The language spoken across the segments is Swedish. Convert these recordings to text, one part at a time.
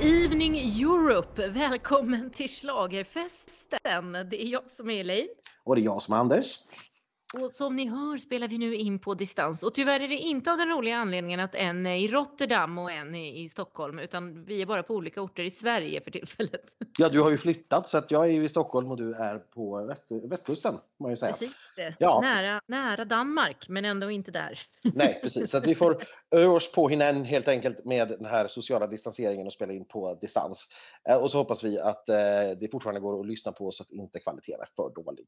evening Europe! Välkommen till Schlagerfesten! Det är jag som är Elaine. Och det är jag som är Anders. Och som ni hör spelar vi nu in på distans och tyvärr är det inte av den roliga anledningen att en är i Rotterdam och en är i Stockholm utan vi är bara på olika orter i Sverige för tillfället. Ja, du har ju flyttat så att jag är ju i Stockholm och du är på väst, västkusten. Man ju säga. Precis, ja. nära, nära Danmark men ändå inte där. Nej, precis. Så att vi får öva oss på hinna helt enkelt med den här sociala distanseringen och spela in på distans. Eh, och så hoppas vi att eh, det fortfarande går att lyssna på så att inte kvaliteten är för dålig.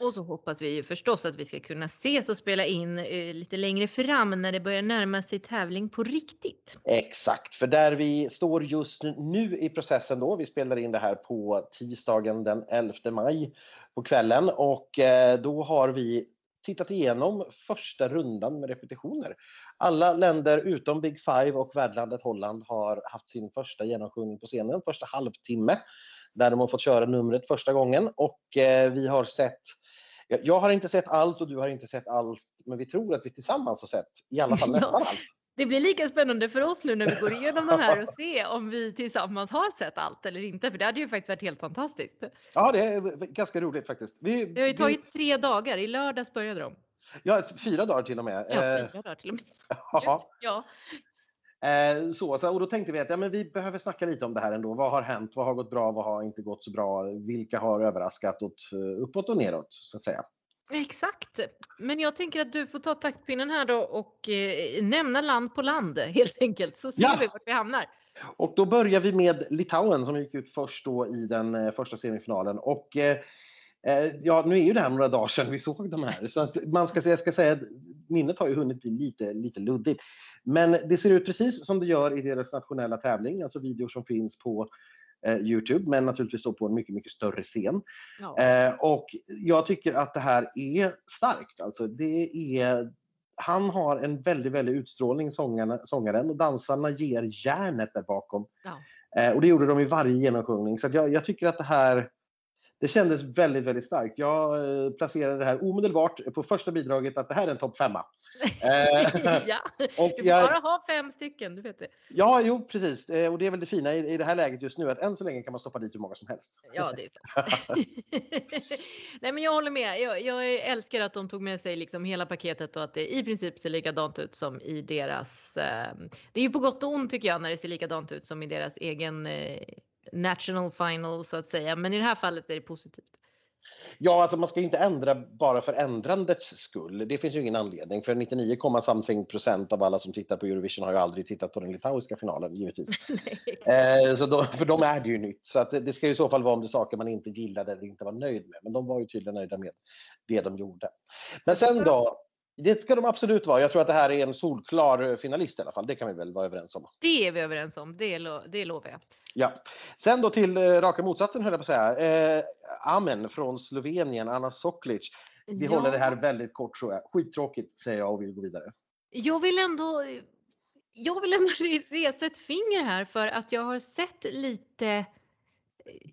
Och så hoppas vi ju förstås att vi ska kunna ses och spela in eh, lite längre fram när det börjar närma sig tävling på riktigt. Exakt, för där vi står just nu i processen då, vi spelar in det här på tisdagen den 11 maj på kvällen och eh, då har vi tittat igenom första rundan med repetitioner. Alla länder utom Big Five och värdlandet Holland har haft sin första genomsjungning på scenen, första halvtimme, där de har fått köra numret första gången och eh, vi har sett jag har inte sett allt och du har inte sett allt, men vi tror att vi tillsammans har sett i alla fall nästan allt. Det blir lika spännande för oss nu när vi går igenom de här och se om vi tillsammans har sett allt eller inte. För det hade ju faktiskt varit helt fantastiskt. Ja, det är ganska roligt faktiskt. Vi, det har ju tagit vi... tre dagar. I lördags började de. Ja, fyra dagar till och med. Ja, eh, fyra dagar till och med. Ja. ja. Eh, så, så, och då tänkte vi att ja, men vi behöver snacka lite om det här ändå. Vad har hänt? Vad har gått bra? Vad har inte gått så bra? Vilka har överraskat åt, eh, uppåt och neråt så att säga? Exakt. Men jag tänker att du får ta taktpinnen här då och eh, nämna land på land helt enkelt så ser ja. vi vart vi hamnar. Och då börjar vi med Litauen som gick ut först då i den eh, första semifinalen. Och eh, ja, nu är ju det här några dagar sedan vi såg de här så att man ska, jag ska säga att minnet har ju hunnit bli lite, lite luddigt. Men det ser ut precis som det gör i deras nationella tävling, alltså videor som finns på eh, Youtube, men naturligtvis då på en mycket, mycket större scen. Ja. Eh, och jag tycker att det här är starkt. Alltså det är, han har en väldigt, väldigt utstrålning, sångarna, sångaren, och dansarna ger järnet där bakom. Ja. Eh, och det gjorde de i varje genomsjungning. Så jag, jag tycker att det här det kändes väldigt, väldigt starkt. Jag eh, placerade det här omedelbart på första bidraget att det här är en topp femma. Eh, ja, du får jag, bara ha fem stycken, du vet det. Ja, jo precis. Eh, och det är väl det fina i, i det här läget just nu att än så länge kan man stoppa dit hur många som helst. Ja, det är så. Nej, men jag håller med. Jag, jag, älskar att de tog med sig liksom hela paketet och att det i princip ser likadant ut som i deras. Eh, det är ju på gott och ont tycker jag när det ser likadant ut som i deras egen eh, national final så att säga. Men i det här fallet är det positivt. Ja, alltså man ska inte ändra bara för ändrandets skull. Det finns ju ingen anledning. För 99, something procent av alla som tittar på Eurovision har ju aldrig tittat på den litauiska finalen, givetvis. Nej, eh, så då, för dem är det ju nytt. Så att det, ska ju i så fall vara om det är saker man inte gillade eller inte var nöjd med. Men de var ju tydligen nöjda med det de gjorde. Men sen då, det ska de absolut vara. Jag tror att det här är en solklar finalist i alla fall. Det kan vi väl vara överens om. Det är vi överens om. Det, lo det lovar jag. Ja. Sen då till eh, raka motsatsen höll jag på att säga. Eh, Amen från Slovenien, Anna Soklic. Vi ja. håller det här väldigt kort tror jag. Skittråkigt säger jag och vill gå vidare. Jag vill ändå jag vill ändå resa ett finger här för att jag har sett lite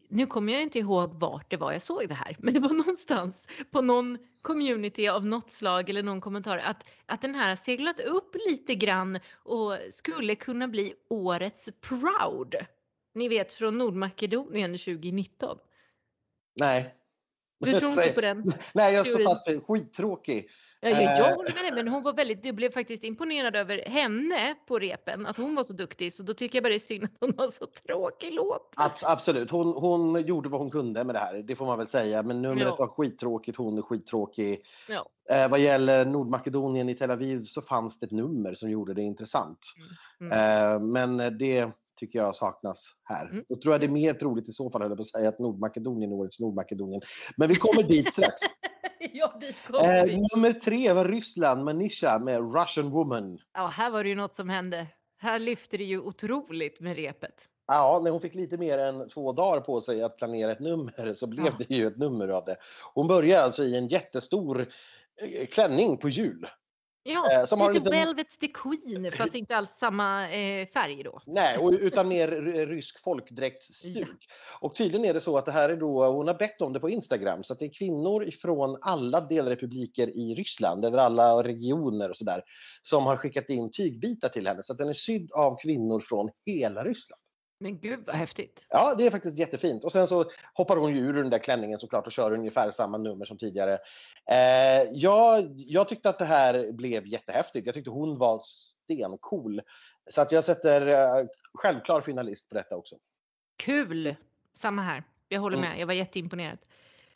nu kommer jag inte ihåg vart det var jag såg det här, men det var någonstans på någon community av något slag eller någon kommentar att, att den här har seglat upp lite grann och skulle kunna bli årets Proud. Ni vet från Nordmakedonien 2019. Nej. Du tror inte på den? Nej, jag står fast vid skittråkig. Ja, jag, jag eh. håller med dig, men hon var väldigt, jag blev faktiskt imponerad över henne på repen, att hon var så duktig. Så då tycker jag bara det är synd att hon har så tråkig låt. absolut, hon, hon gjorde vad hon kunde med det här, det får man väl säga. Men numret ja. var skittråkigt, hon är skittråkig. Ja. Eh, vad gäller Nordmakedonien i Tel Aviv så fanns det ett nummer som gjorde det intressant. Mm. Mm. Eh, men det tycker jag saknas här. Mm. Då tror jag det är mer troligt i så fall, på att säga, att Nordmakedonien är årets Nordmakedonien. Men vi kommer dit strax. ja, dit kommer eh, Nummer tre var Ryssland, Manisha med Russian Woman. Ja, här var det ju något som hände. Här lyfte det ju otroligt med repet. Ja, när hon fick lite mer än två dagar på sig att planera ett nummer så blev ja. det ju ett nummer av det. Hon börjar alltså i en jättestor eh, klänning på jul. Ja, eh, som lite har liten... Velvet's the Queen fast inte alls samma eh, färg då. Nej, och, utan mer rysk folkdräktsstuk. Ja. Och tydligen är det så att det här är då, hon har bett om det på Instagram, så att det är kvinnor från alla delrepubliker i Ryssland, eller alla regioner och sådär, som har skickat in tygbitar till henne. Så att den är sydd av kvinnor från hela Ryssland. Men gud vad häftigt. Ja, det är faktiskt jättefint. Och sen så hoppar hon ju ur den där klänningen såklart och kör ungefär samma nummer som tidigare. Eh, jag, jag tyckte att det här blev jättehäftigt. Jag tyckte hon var stencool. Så att jag sätter eh, självklar finalist på detta också. Kul! Samma här. Jag håller Mm. med. Jag var jätteimponerad.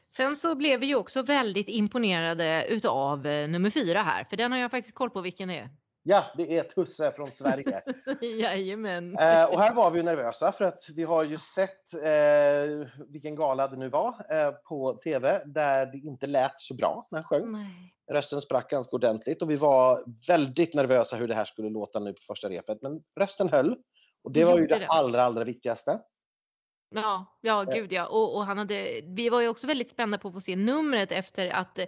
Sen så blev vi ju också väldigt imponerade utav eh, nummer fyra här, för den har jag faktiskt koll på vilken det är. Ja, det är Tusse från Sverige. Jajamän. Eh, och här var vi ju nervösa för att vi har ju sett eh, vilken gala det nu var eh, på tv där det inte lät så bra när han sjöng. Nej. Rösten sprack ganska ordentligt och vi var väldigt nervösa hur det här skulle låta nu på första repet. Men rösten höll och det Det var ju det det. allra, allra viktigaste. Ja, ja Eh. gud ja. Och, och han hade, vi var ju också väldigt spända på att få se numret efter att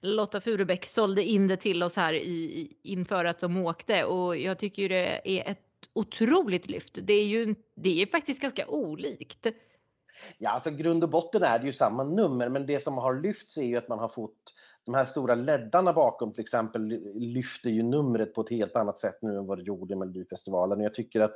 Lotta Furubäck sålde in det till oss här i, i- inför att de åkte och jag tycker ju det är ett otroligt lyft. Det är ju det är faktiskt ganska olikt. Ja, alltså grund och botten är det ju samma nummer, men det som har lyfts är ju att man har fått de här stora leddarna bakom till exempel lyfter ju numret på ett helt annat sätt nu än vad det gjorde i Melodifestivalen. Och jag tycker att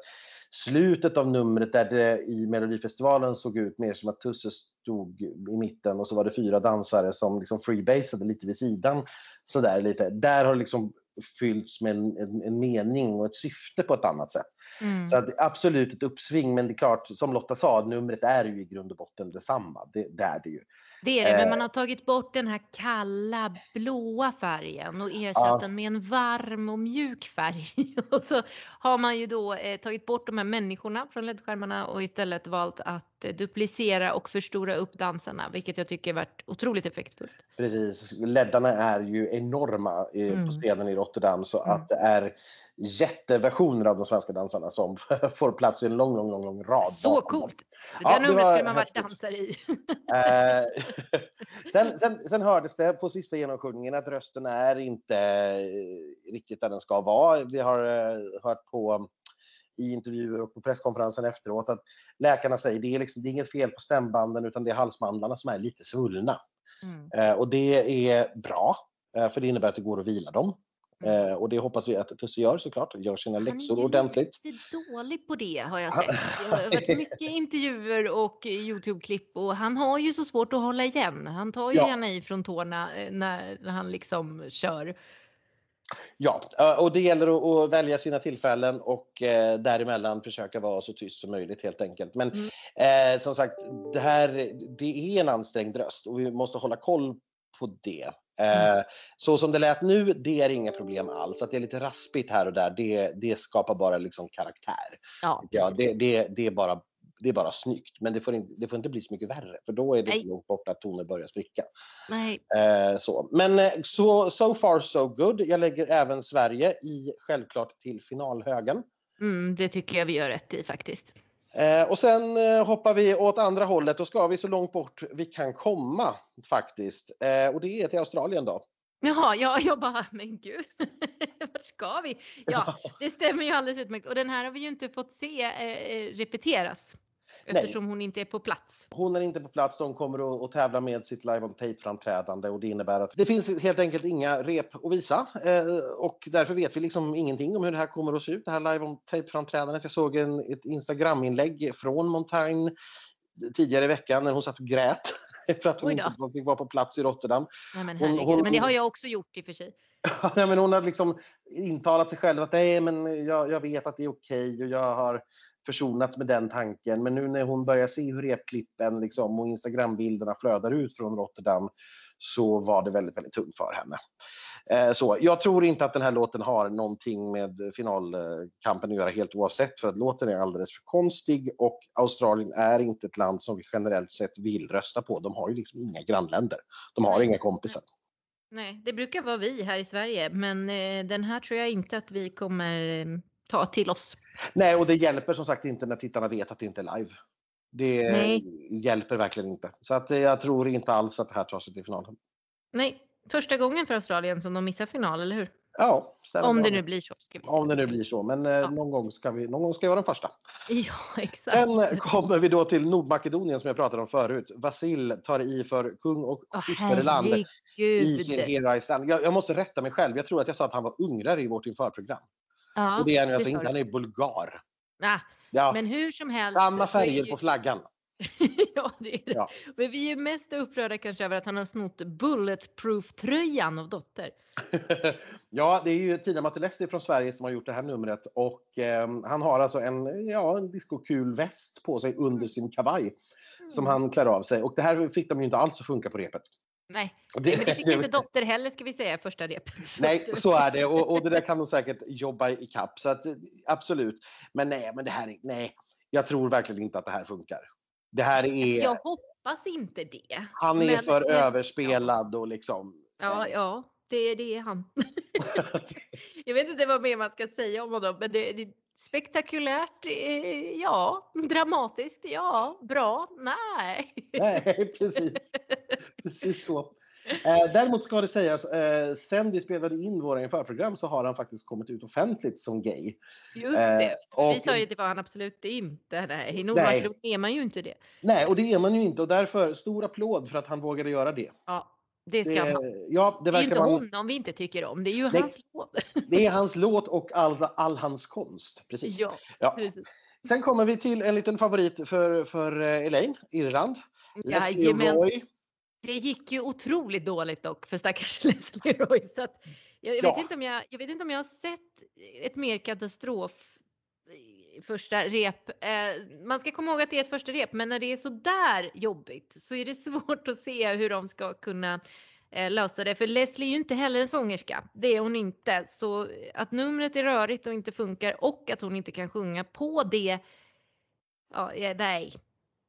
slutet av numret där det i Melodifestivalen såg ut mer som att Tusse stod i mitten och så var det fyra dansare som liksom freebasade lite vid sidan. Sådär lite. Där har det liksom fyllts med en, en, en mening och ett syfte på ett annat sätt. Mm. Så att absolut ett uppsving, men det är klart, som Lotta sa, numret är ju i grund och botten detsamma. Det, det är det ju. Det är det, men Eh. man har tagit bort den här kalla blåa färgen och ersatt Ja. den med en varm och mjuk färg. och så har man ju då eh, tagit bort de här människorna från ledskärmarna och istället valt att eh, duplicera och förstora upp dansarna, vilket jag tycker varit otroligt effektfullt. Precis. Leddarna är ju enorma eh, Mm. på scenen i Rotterdam så Mm. att det är jätteversioner av de svenska dansarna som får plats i en lång, lång, lång, lång rad. Så bakom coolt! Det där numret skulle man varit dansare i. Eh, sen, sen, sen hördes det på sista genomsjungningen att rösten är inte eh, riktigt där den ska vara. Vi har eh, hört på i intervjuer och på presskonferensen efteråt att läkarna säger det är, liksom, det är inget fel på stämbanden utan det är halsmandlarna som är lite svullna. Mm. Och det är bra, för det innebär att det går att vila dem. Eh, och det hoppas vi att Tusse gör såklart, gör sina Han är läxor ordentligt. lite dålig på det har jag Han- sett. Det har varit mycket intervjuer och Youtube-klipp och han har ju så svårt att hålla igen. Han tar ju Ja. gärna i från tårna eh, när, han liksom kör. Ja, eh, och det gäller att, att välja sina tillfällen och eh, däremellan försöka vara så tyst som möjligt helt enkelt. Men Mm. eh, som sagt, det här det är en ansträngd röst och vi måste hålla koll på det. Eh, Mm. Så som det lät nu, det är inga problem alls. Att det är lite raspigt här och där, det, det skapar bara liksom karaktär. Ja, Ja, det, det, det, är bara, det är bara snyggt, men det får, inte, det får inte bli så mycket värre, för då är det Nej. långt bort att toner börjar spricka. Nej, Eh, så. Men eh, så so far so good. Jag lägger även Sverige i självklart till finalhögen. mm, det tycker jag vi gör rätt i faktiskt. Eh, och sen eh, hoppar vi åt andra hållet och ska vi så långt bort vi kan komma faktiskt. Eh, och det är till Australien då. Jaha, ja, jag bara, men gud, vart ska vi? Ja, det stämmer ju alldeles utmärkt. Och den här har vi ju inte fått se eh, repeteras. Eftersom hon inte är på plats. Hon är inte på plats, de kommer att, tävla med sitt live on tape-framträdande och det innebär att det finns helt enkelt inga rep att visa eh, och därför vet vi liksom ingenting om hur det här kommer att se ut, det här live on tape-framträdandet. Jag såg en, ett Instagram-inlägg från Montaigne tidigare i veckan när hon satt och grät för att hon inte fick vara på plats i Rotterdam. Nej, men Hon- hon- men det har jag också gjort i och för sig. Nej, men hon har liksom intalat sig själv att nej, men jag, jag vet att det är okej och jag har försonats med den tanken. Men nu när hon börjar se hur repklippen liksom, och Instagrambilderna flödar ut från Rotterdam så var det väldigt, väldigt tungt för henne. Eh, så, jag tror inte att den här låten har någonting med finalkampen att göra helt oavsett för att låten är alldeles för konstig och Australien är inte ett land som vi generellt sett vill rösta på. De har ju liksom inga grannländer. De har inga kompisar. Nej, det brukar vara vi här i Sverige, men eh, den här tror jag inte att vi kommer eh, ta till oss. Nej, och det hjälper som sagt inte när tittarna vet att det inte är live. Det Nej. hjälper verkligen inte. Så att eh, jag tror inte alls att det här tar sig till finalen. Nej, första gången för Australien som de missar final, eller hur? Ja, Om det nu blir så. Om det nu blir så. Men eh, Ja. någon, gång ska vi, någon gång ska jag vara den första. Ja, exakt. Sen eh, kommer vi då till Nordmakedonien som jag pratade om förut. Vasil tar i för kung och fosterland i sin. Here I Stand. Jag, jag måste rätta mig själv. Jag tror att jag sa att han var ungrare i vårt införprogram. Ja, och det är han alltså inte. Han är bulgar. Ah, ja. Men hur som helst. Samma färger ju... på flaggan. ja, det är det. Ja. Men vi är mest upprörda kanske över att han har snott Bulletproof-tröjan av Dotter. ja, det är ju Tina Matelessi från Sverige som har gjort det här numret och eh, han har alltså en, ja, en diskokul väst på sig under sin kavaj mm. som han klär av sig och det här fick de ju inte alls att funka på repet. Nej, det, men det fick inte Dotter heller ska vi säga första repet. Nej, så är det och, och det där kan de säkert jobba i kapp så att absolut. Men nej, men det här är, nej, jag tror verkligen inte att det här funkar. Det här alltså, är... jag hoppas inte det. Han är men, för men, överspelad och liksom... Ja, ja, det, det är han. jag vet inte vad mer man ska säga om honom, men det, det spektakulärt, ja, dramatiskt, ja, bra, nej. nej, precis. Precis så. Eh, däremot ska det sägas, eh, sen vi spelade in våra införprogram så har han faktiskt kommit ut offentligt som gay. Just det. Eh, och, vi sa ju att det var han absolut inte. Nej, i Nordmark är man ju inte det. Nej, och det är man ju inte och därför stor applåd för att han vågade göra det. Ja. Det ska det, man. Ja, det, det är ju inte man... honom vi inte tycker om, det är ju Nej, hans låt. det är hans låt och all, all hans konst. Precis. Ja, ja, precis. Sen kommer vi till en liten favorit för, för Elaine, Irland. Jajamän. Roy det gick ju otroligt dåligt dock för stackars Leslie Roy. Så att jag, jag ja. vet inte om jag, jag vet inte om jag har sett ett mer katastrof första rep. Eh, man ska komma ihåg att det är ett första rep, men när det är så där jobbigt så är det svårt att se hur de ska kunna eh, lösa det. För Leslie är ju inte heller en sångerska. Det är hon inte. Så att numret är rörigt och inte funkar och att hon inte kan sjunga på det. Ja, nej,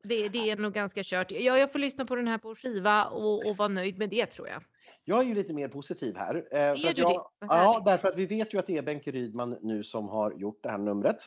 det, det, är nog ganska kört. Ja, jag får lyssna på den här på skiva och, och vara nöjd med det tror jag. Jag är ju lite mer positiv här. Eh, är du jag, det? Ja, därför att vi vet ju att det är Benke Rydman nu som har gjort det här numret.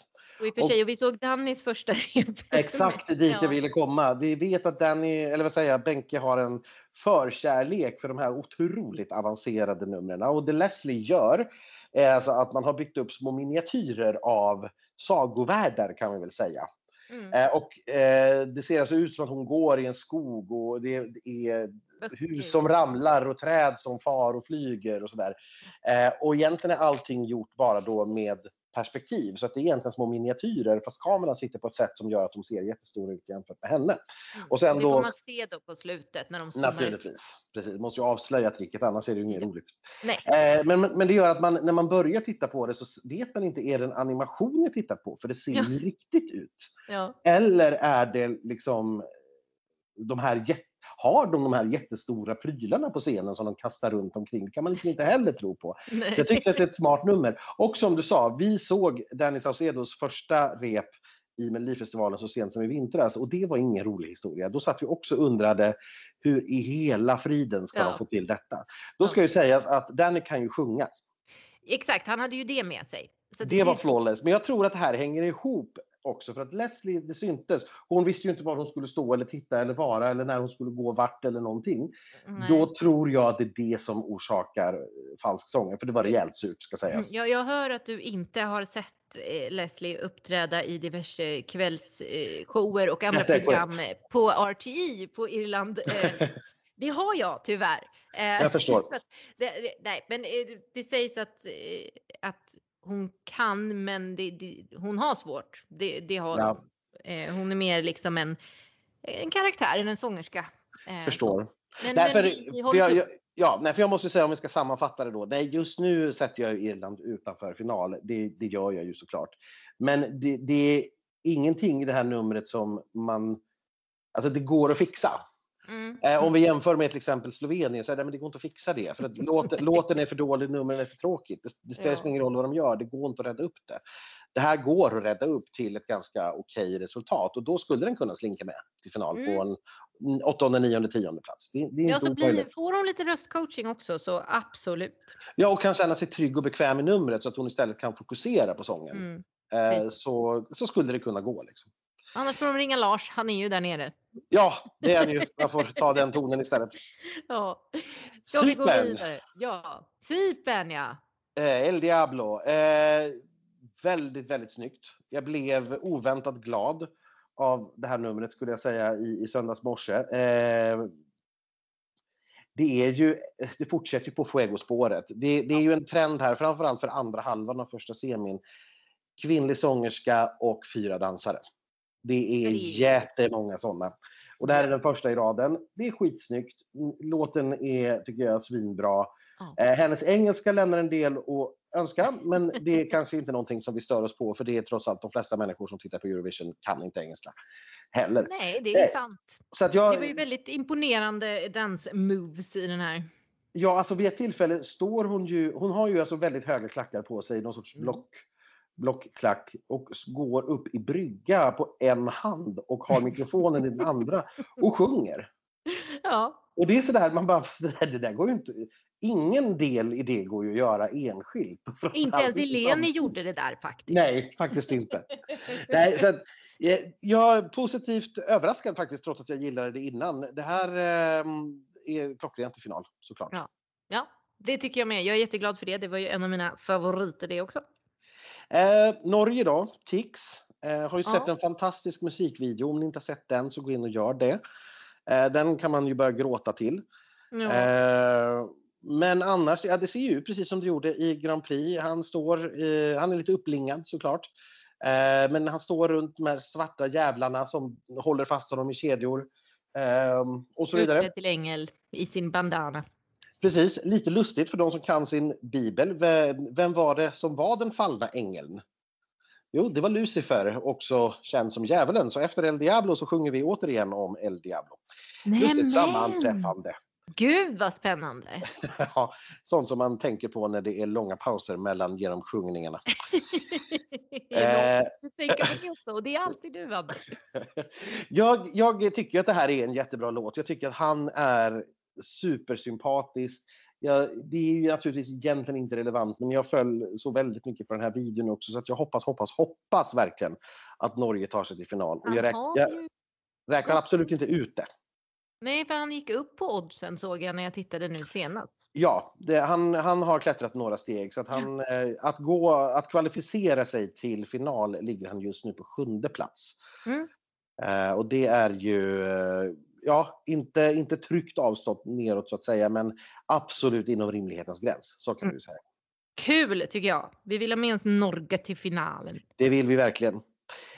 Och i och för sig, och vi såg Dannys första rep. Exakt dit ja. jag ville komma. Vi vet att Danny, eller vad säger jag, Benke har en förkärlek för de här otroligt avancerade numren. Och det Leslie gör är alltså att man har byggt upp små miniatyrer av sagovärldar kan vi väl säga. Mm. Eh, och eh, det ser alltså ut som att hon går i en skog och det, det är hus som ramlar och träd som far och flyger och sådär. Eh, och egentligen är allting gjort bara då med perspektiv. Så att det är egentligen små miniatyrer fast kameran sitter på ett sätt som gör att de ser jättestora ut jämfört med henne. Mm. Och sen det får då, man se då på slutet när de zoomar Naturligtvis. Precis. Det måste ju avslöja tricket annars är det ju inget roligt. Nej. Eh, men, men det gör att man när man börjar titta på det så vet man inte är det en animation jag tittar på för det ser ja. ju riktigt ut. Ja. Eller är det liksom de här jätte har de de här jättestora prylarna på scenen som de kastar runt omkring? Det kan man liksom inte heller tro på. Nej. Så jag tyckte att det är ett smart nummer. Och som du sa, vi såg Danny Saucedos första rep i Melodifestivalen så sent som i vintras och det var ingen rolig historia. Då satt vi också och undrade hur i hela friden ska ja. de få till detta? Då ska ju sägas att Danny kan ju sjunga. Exakt, han hade ju det med sig. Så det, det var flawless, men jag tror att det här hänger ihop också för att Leslie, det syntes, hon visste ju inte var hon skulle stå eller titta eller vara eller när hon skulle gå vart eller någonting. Nej. Då tror jag att det är det som orsakar eh, falsk sång, för det var rejält surt ska sägas. Mm, ja, jag hör att du inte har sett eh, Leslie uppträda i diverse kvällsshower och andra program på RTI på Irland. Eh, det har jag tyvärr. Jag förstår. det, nej, men det sägs att, att hon kan men det, det, hon har svårt. Det, det har ja. eh, hon. är mer liksom en, en karaktär än en sångerska. Eh, Förstår. Men, Därför, men för jag, jag, ja, nej, för jag måste säga om vi ska sammanfatta det då. Nej, just nu sätter jag Irland utanför final. Det, det gör jag ju såklart. Men det, det är ingenting i det här numret som man... Alltså det går att fixa. Mm. Eh, om vi jämför med till exempel Slovenien så är det, men det går inte att fixa det. För att låt, låten är för dålig, numren är för tråkigt. Det, det spelar ja. ingen roll vad de gör, det går inte att rädda upp det. Det här går att rädda upp till ett ganska okej resultat och då skulle den kunna slinka med till final mm. på en åttonde, nionde, tionde plats. Det, det är ja, så blir, får hon lite röstcoaching också så absolut. Ja, och kan känna sig trygg och bekväm i numret så att hon istället kan fokusera på sången. Mm. Eh, så, så skulle det kunna gå. Liksom. Annars får de ringa Lars, han är ju där nere. Ja, det är han ju. Man får ta den tonen istället. Ja. Ska Cypern. vi gå vidare? Ja, Cypern ja. Eh, El Diablo. Eh, väldigt, väldigt snyggt. Jag blev oväntat glad av det här numret skulle jag säga i, i söndags morse. Eh, det är ju, det fortsätter ju på Fuego-spåret. Det, det, är ju en trend här, framförallt för andra halvan av första semin kvinnlig sångerska och fyra dansare. Det är Det jättemånga sådana. Och det här är den första i raden. Det är skitsnyggt. Låten är, tycker jag, svinbra. Ja. Eh, hennes engelska lämnar en del att önska, men det är kanske inte någonting som vi stör oss på, för det är trots allt de flesta människor som tittar på Eurovision kan inte engelska heller. Nej, det är Nej. sant. Så att Det jag, var ju väldigt imponerande dance-moves i den här. Ja, alltså vid ett tillfälle står hon ju, hon har ju alltså väldigt höga klackar på sig, någon sorts Mm. Block, blockklack och går upp i brygga på en hand och har mikrofonen i den andra och sjunger. Ja, Och det är sådär, man bara, det där, går ju inte, ingen del i det går ju att göra enskilt. inte ens Eleni gjorde det där faktiskt. Nej, faktiskt inte. Nej, så att, jag är positivt överraskad faktiskt, trots att jag gillade det innan. Det här eh, är klockrent i final, såklart. Ja. Ja, det tycker jag med. Jag är jätteglad för det. Det var ju en av mina favoriter det också. Eh, Norge då, Tix, eh, har ju släppt Ja. en fantastisk musikvideo. Om ni inte har sett den så gå in och gör det. Eh, den kan man ju börja gråta till. Ja. Eh, men annars, ja det ser ju ut precis som det gjorde i Grand Prix. Han står, han är lite upplingad såklart. Eh, men han står runt de här svarta jävlarna som håller fast honom i kedjor. Eh, och så vidare. Utklädd till ängel i sin bandana. Precis, lite lustigt för de som kan sin bibel. Vem, var det som var den fallna ängeln? Jo, det var Lucifer, också känd som djävulen. Så efter El Diablo så sjunger vi återigen om El Diablo. Just ett sammanträffande. Gud vad spännande! Ja, Sånt som man tänker på när det är långa pauser mellan genomsjungningarna. Eh. Och det är alltid du Anders. jag, jag tycker att det här är en jättebra låt. Jag tycker att han är supersympatisk. Ja, det är ju naturligtvis egentligen inte relevant, men jag föll så väldigt mycket på den här videon också, så att jag hoppas, hoppas, hoppas verkligen att Norge tar sig till final. Och jag, räk, jag räknar absolut inte ut det. Nej, för han gick upp på oddsen såg jag när jag tittade nu senast. Ja, det, han, han har klättrat några steg, så att, han, eh, att, gå, att kvalificera sig till final ligger han just nu på sjunde plats. Mm. Eh, och det är ju, eh, ja, inte, inte tryckt avstått neråt så att säga, men absolut inom rimlighetens gräns. Så kan Mm. vi säga. Kul tycker jag. Vi vill ha med oss Norge till finalen. Det vill vi verkligen.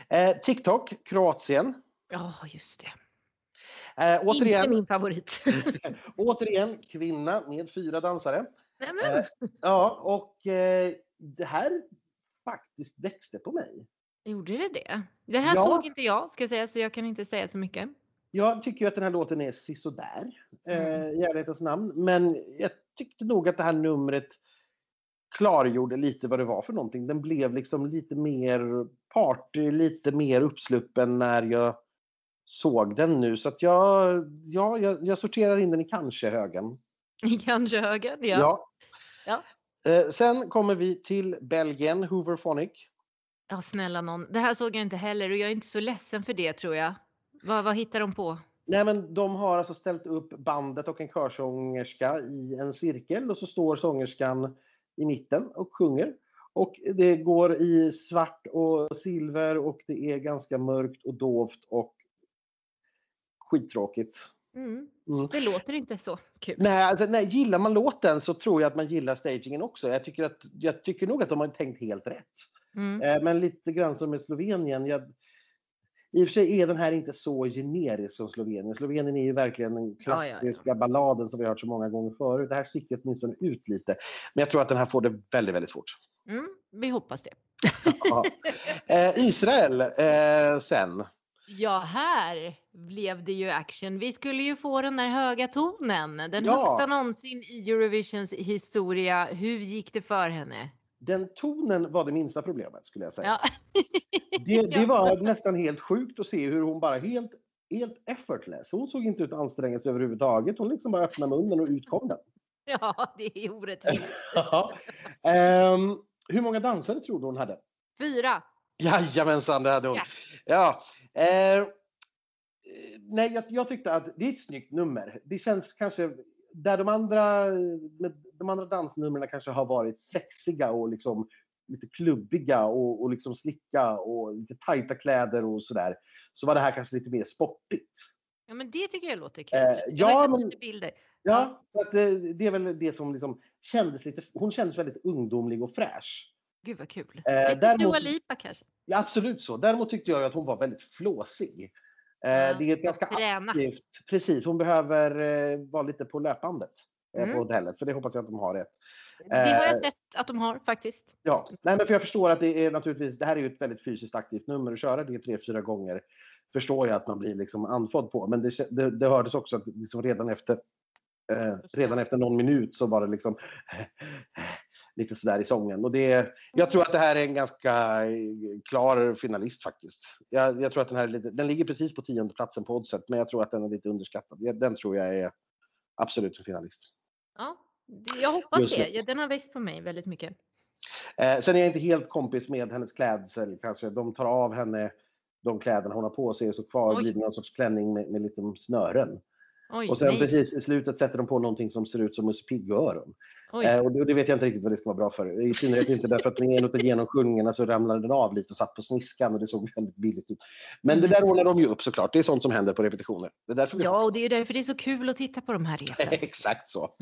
Eh, TikTok, Kroatien. Ja, just det. Eh, Inte återigen, min favorit. återigen, kvinna med fyra dansare. Eh, ja, och eh, det här faktiskt växte på mig. Gjorde det det? Det här Ja. såg inte jag ska jag säga så jag kan inte säga så mycket. Jag tycker ju att den här låten är sisådär, eh, Mm. i ärlighetens namn. Men jag tyckte nog att det här numret klargjorde lite vad det var för någonting. Den blev liksom lite mer party, lite mer uppsluppen när jag såg den nu. Så att jag, ja, jag, jag sorterar in den i kanske-högen. I kanske högen, ja. Ja. Ja. Eh, sen kommer vi till Belgien, Hooverphonic. Ja, snälla någon. Det här såg jag inte heller och jag är inte så ledsen för det tror jag. Vad, vad hittar de på? Nej, men de har alltså ställt upp bandet och en körsångerska i en cirkel och så står sångerskan i mitten och sjunger. Och det går i svart och silver och det är ganska mörkt och dovt och skittråkigt. Mm. Mm. Det låter inte så kul. Nej, alltså, nej, gillar man låten så tror jag att man gillar stagingen också. Jag tycker, att, jag tycker nog att de har tänkt helt rätt. Mm. Eh, men lite grann som med Slovenien. Jag, I och för sig är den här inte så generisk som Slovenien. Slovenien är ju verkligen den Ja, ja, ja. klassiska balladen som vi har hört så många gånger förut. Det här sticker åtminstone ut lite. Men jag tror att den här får det väldigt, väldigt svårt. Mm. Vi hoppas det. Ja. Eh, Israel eh, sen. Ja, här blev det ju action. Vi skulle ju få den där höga tonen. Den Ja. högsta någonsin i Eurovisions historia. Hur gick det för henne? Den tonen var det minsta problemet skulle jag säga. Ja. Det, det var nästan helt sjukt att se hur hon bara helt, helt effortless. Hon såg inte ut att anstränga sig överhuvudtaget. Hon liksom bara öppnade munnen och ut kom den. ja, det är orättvist. Ja. Ehm, hur många dansare tror du hon hade? Fyra. Jajamensan, det hade hon. Yes. Ja. Eh, nej, jag, jag tyckte att det är ett snyggt nummer. Det känns kanske där de andra, de andra dansnumren kanske har varit sexiga och liksom lite klubbiga och, och liksom slicka och lite tajta kläder och sådär. Så var det här kanske lite mer sportigt. Ja, men det tycker jag låter kul. Eh, ja, men- lite bilder. Ja, så att det, det är väl det som liksom kändes lite, hon kändes väldigt ungdomlig och fräsch. Gud vad kul. Eh, Lite däremot- Dua Lipa kanske? Ja, absolut så. Däremot tyckte jag att hon var väldigt flåsig. Eh, Ja, det är ett ganska träna. aktivt. Precis, hon behöver eh, vara lite på löpbandet eh, Mm. på hotellet. För det hoppas jag att de har rätt. Det har jag sett att de har faktiskt. Ja, nej, men för jag förstår att det är naturligtvis, det här är ju ett väldigt fysiskt aktivt nummer att köra det tre, fyra gånger. Förstår jag att man blir liksom andfådd på, men det, det, det hördes också att liksom redan efter eh, redan efter någon minut så var det liksom lite sådär i sången. Och det, jag tror att det här är en ganska eh, klar finalist faktiskt. Jag, jag tror att den här är lite, den ligger precis på tionde platsen på oddset, men jag tror att den är lite underskattad. Den tror jag är absolut en finalist. Ja, jag hoppas det. den har växt på mig väldigt mycket. Eh, sen är jag inte helt kompis med hennes klädsel kanske. De tar av henne de kläderna hon har på sig och så kvar blir det någon sorts klänning med, med lite snören. Oj, Och sen nej. precis i slutet sätter de på någonting som ser ut som Musse Pigg-öron. Eh, och det, det vet jag inte riktigt vad det ska vara bra för. I synnerhet inte därför att en av genomsjungarna så ramlade den av lite och satt på sniskan och det såg väldigt billigt ut. Men det Mm. där ordnar de ju upp såklart. Det är sånt som händer på repetitioner. Det är därför Ja, och det är därför det är så kul att titta på de här repen. Exakt så.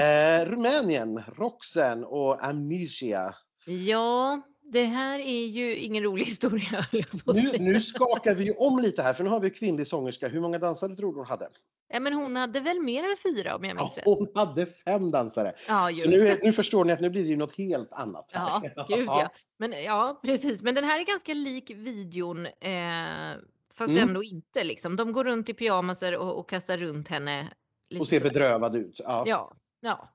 Eh, Rumänien, Roxen och Amnesia. Ja, det här är ju ingen rolig historia. Nu, nu skakar vi ju om lite här för nu har vi kvinnlig sångerska. Hur många dansare tror du hon hade? Ja, men hon hade väl mer än fyra om jag Ja, minns rätt. hon hade fem dansare. Ja, just Så nu, nu förstår ni att nu blir det ju något helt annat. Ja, gud ja. Men ja, precis. Men den här är ganska lik videon. Eh, fast Mm. ändå inte liksom. De går runt i pyjamaser och, och kastar runt henne. Och ser så. bedrövad ut. Ja. Ja, ja.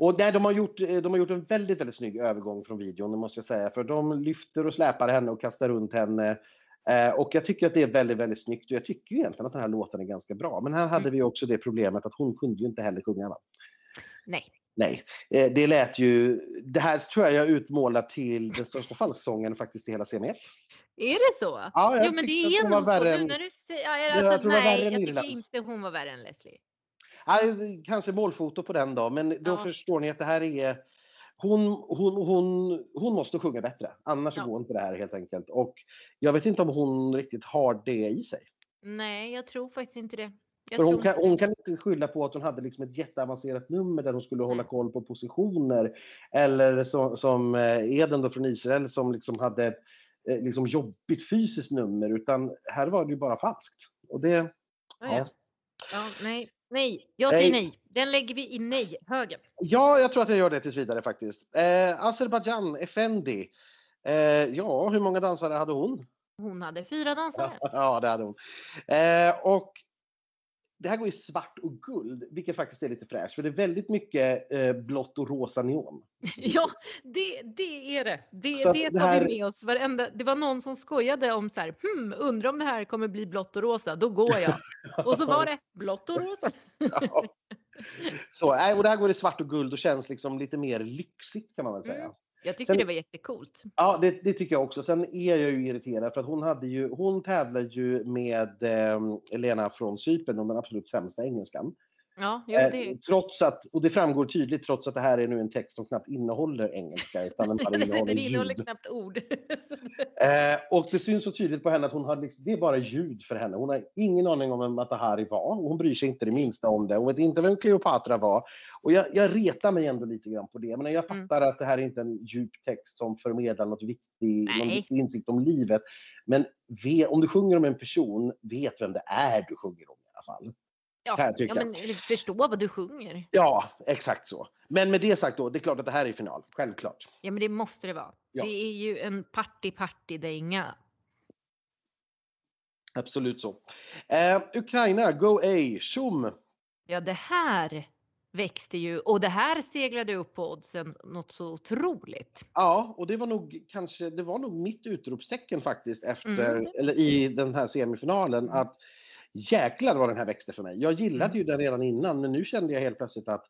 Och där de, har gjort, eh, de har gjort en väldigt, väldigt snygg övergång från videon, det måste jag säga. För de lyfter och släpar henne och kastar runt henne. Eh, och jag tycker att det är väldigt, väldigt snyggt. Och jag tycker ju egentligen att den här låten är ganska bra. Men här hade Mm. vi också det problemet att hon kunde ju inte heller sjunga. Va? Nej. Nej, eh, det lät ju... Det här tror jag jag utmålar till den största falsksången faktiskt i hela CM1. Är det så? Ja, jag jo, men det är nog så. värre Nu än- när du säger, ja, jag alltså, värre nej, än jag tycker inte hon var värre än Leslie. Kanske målfoto på den då, men då Ja. förstår ni att det här är... Hon, hon, hon, hon måste sjunga bättre, annars Ja. går inte det här helt enkelt. Och jag vet inte om hon riktigt har det i sig. Nej, jag tror faktiskt inte det. Hon kan, hon kan inte skylla på att hon hade liksom ett jätteavancerat nummer där hon skulle hålla koll på positioner. Eller som, som eh, Eden då från Israel som liksom hade ett eh, liksom jobbigt fysiskt nummer. Utan här var det ju bara falskt. Och det, ja. ja. Ja, nej, nej, jag säger Nej. nej. Den lägger vi i nej-högen. Ja, jag tror att jag gör det tills vidare faktiskt. Eh, Azerbaijan, Effendi. Eh, ja, hur många dansare hade hon? Hon hade fyra dansare. Ja, det hade hon. Eh, och det här går i svart och guld, vilket faktiskt är lite fräscht. För det är väldigt mycket eh, blått och rosa neon. Ja, det, det är det. Det, Så det det tar här- vi med oss varenda. Det var någon som skojade om så här, hmm, undrar om det här kommer bli blått och rosa, då går jag. Och så var det blått och rosa. Ja. Så, och det här går i svart och guld och känns liksom lite mer lyxigt kan man väl säga. Mm. Jag tyckte Sen- det var jättecoolt. Ja, det, det tycker jag också. Sen är jag ju irriterad för att hon hade ju, hon tävlar ju med eh, Elena från Cypern om den absolut sämsta engelskan. Ja, jo, Eh, det, trots att, och det framgår tydligt trots att det här är nu en text som knappt innehåller engelska utan den bara den innehåller innehåller ljud. knappt ord. Eh, och det syns så tydligt på henne att hon har liksom, det är bara ljud för henne. Hon har ingen aning om vem Matahari var och hon bryr sig inte det minsta om det. Hon vet inte vem Kleopatra var. Och jag, jag retar mig ändå lite grann på det. Men jag Mm. fattar att det här är inte en djup text som förmedlar något viktig, någon viktig insikt om livet. Men ve, om du sjunger om en person, vet vem det är du sjunger om i alla fall. Kan Ja, jag tycka. ja, men förstå vad du sjunger. Ja, exakt så. Men med det sagt då, det är klart att det här är final. Självklart. Ja, men det måste det vara. Ja. Det är ju en party-party-dänga. Absolut så. Eh, Ukraina, Go A, Tjom. Ja, det här växte ju och det här seglade upp på oddsen något så otroligt. Ja, och det var nog kanske, det var nog mitt utropstecken faktiskt efter, Mm. eller i den här semifinalen Mm. att jäklar vad den här växte för mig. Jag gillade Mm. ju den redan innan, men nu kände jag helt plötsligt att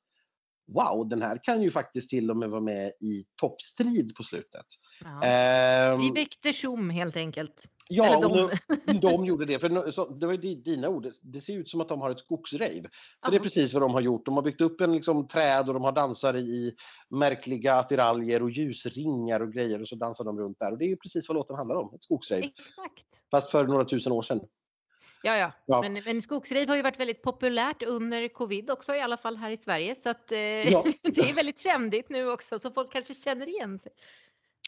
wow, den här kan ju faktiskt till och med vara med i toppstrid på slutet. Ja. Ehm, Vi väckte tjom helt enkelt. ja, Eller de. de, de gjorde det. För så, det var ju di- dina ord. Det ser ut som att de har ett skogsrave. För det är precis vad de har gjort. De har byggt upp en liksom, träd och de har dansare i märkliga attiraljer och ljusringar och grejer och så dansar de runt där. Och det är ju precis vad låten handlar om. Ett skogsrave. Exakt. Fast för några tusen år sedan. Ja, ja. Ja. Men, men skogsrave har ju varit väldigt populärt under covid också, i alla fall här i Sverige. Så att, eh, Ja. det är väldigt trendigt nu också, så folk kanske känner igen sig.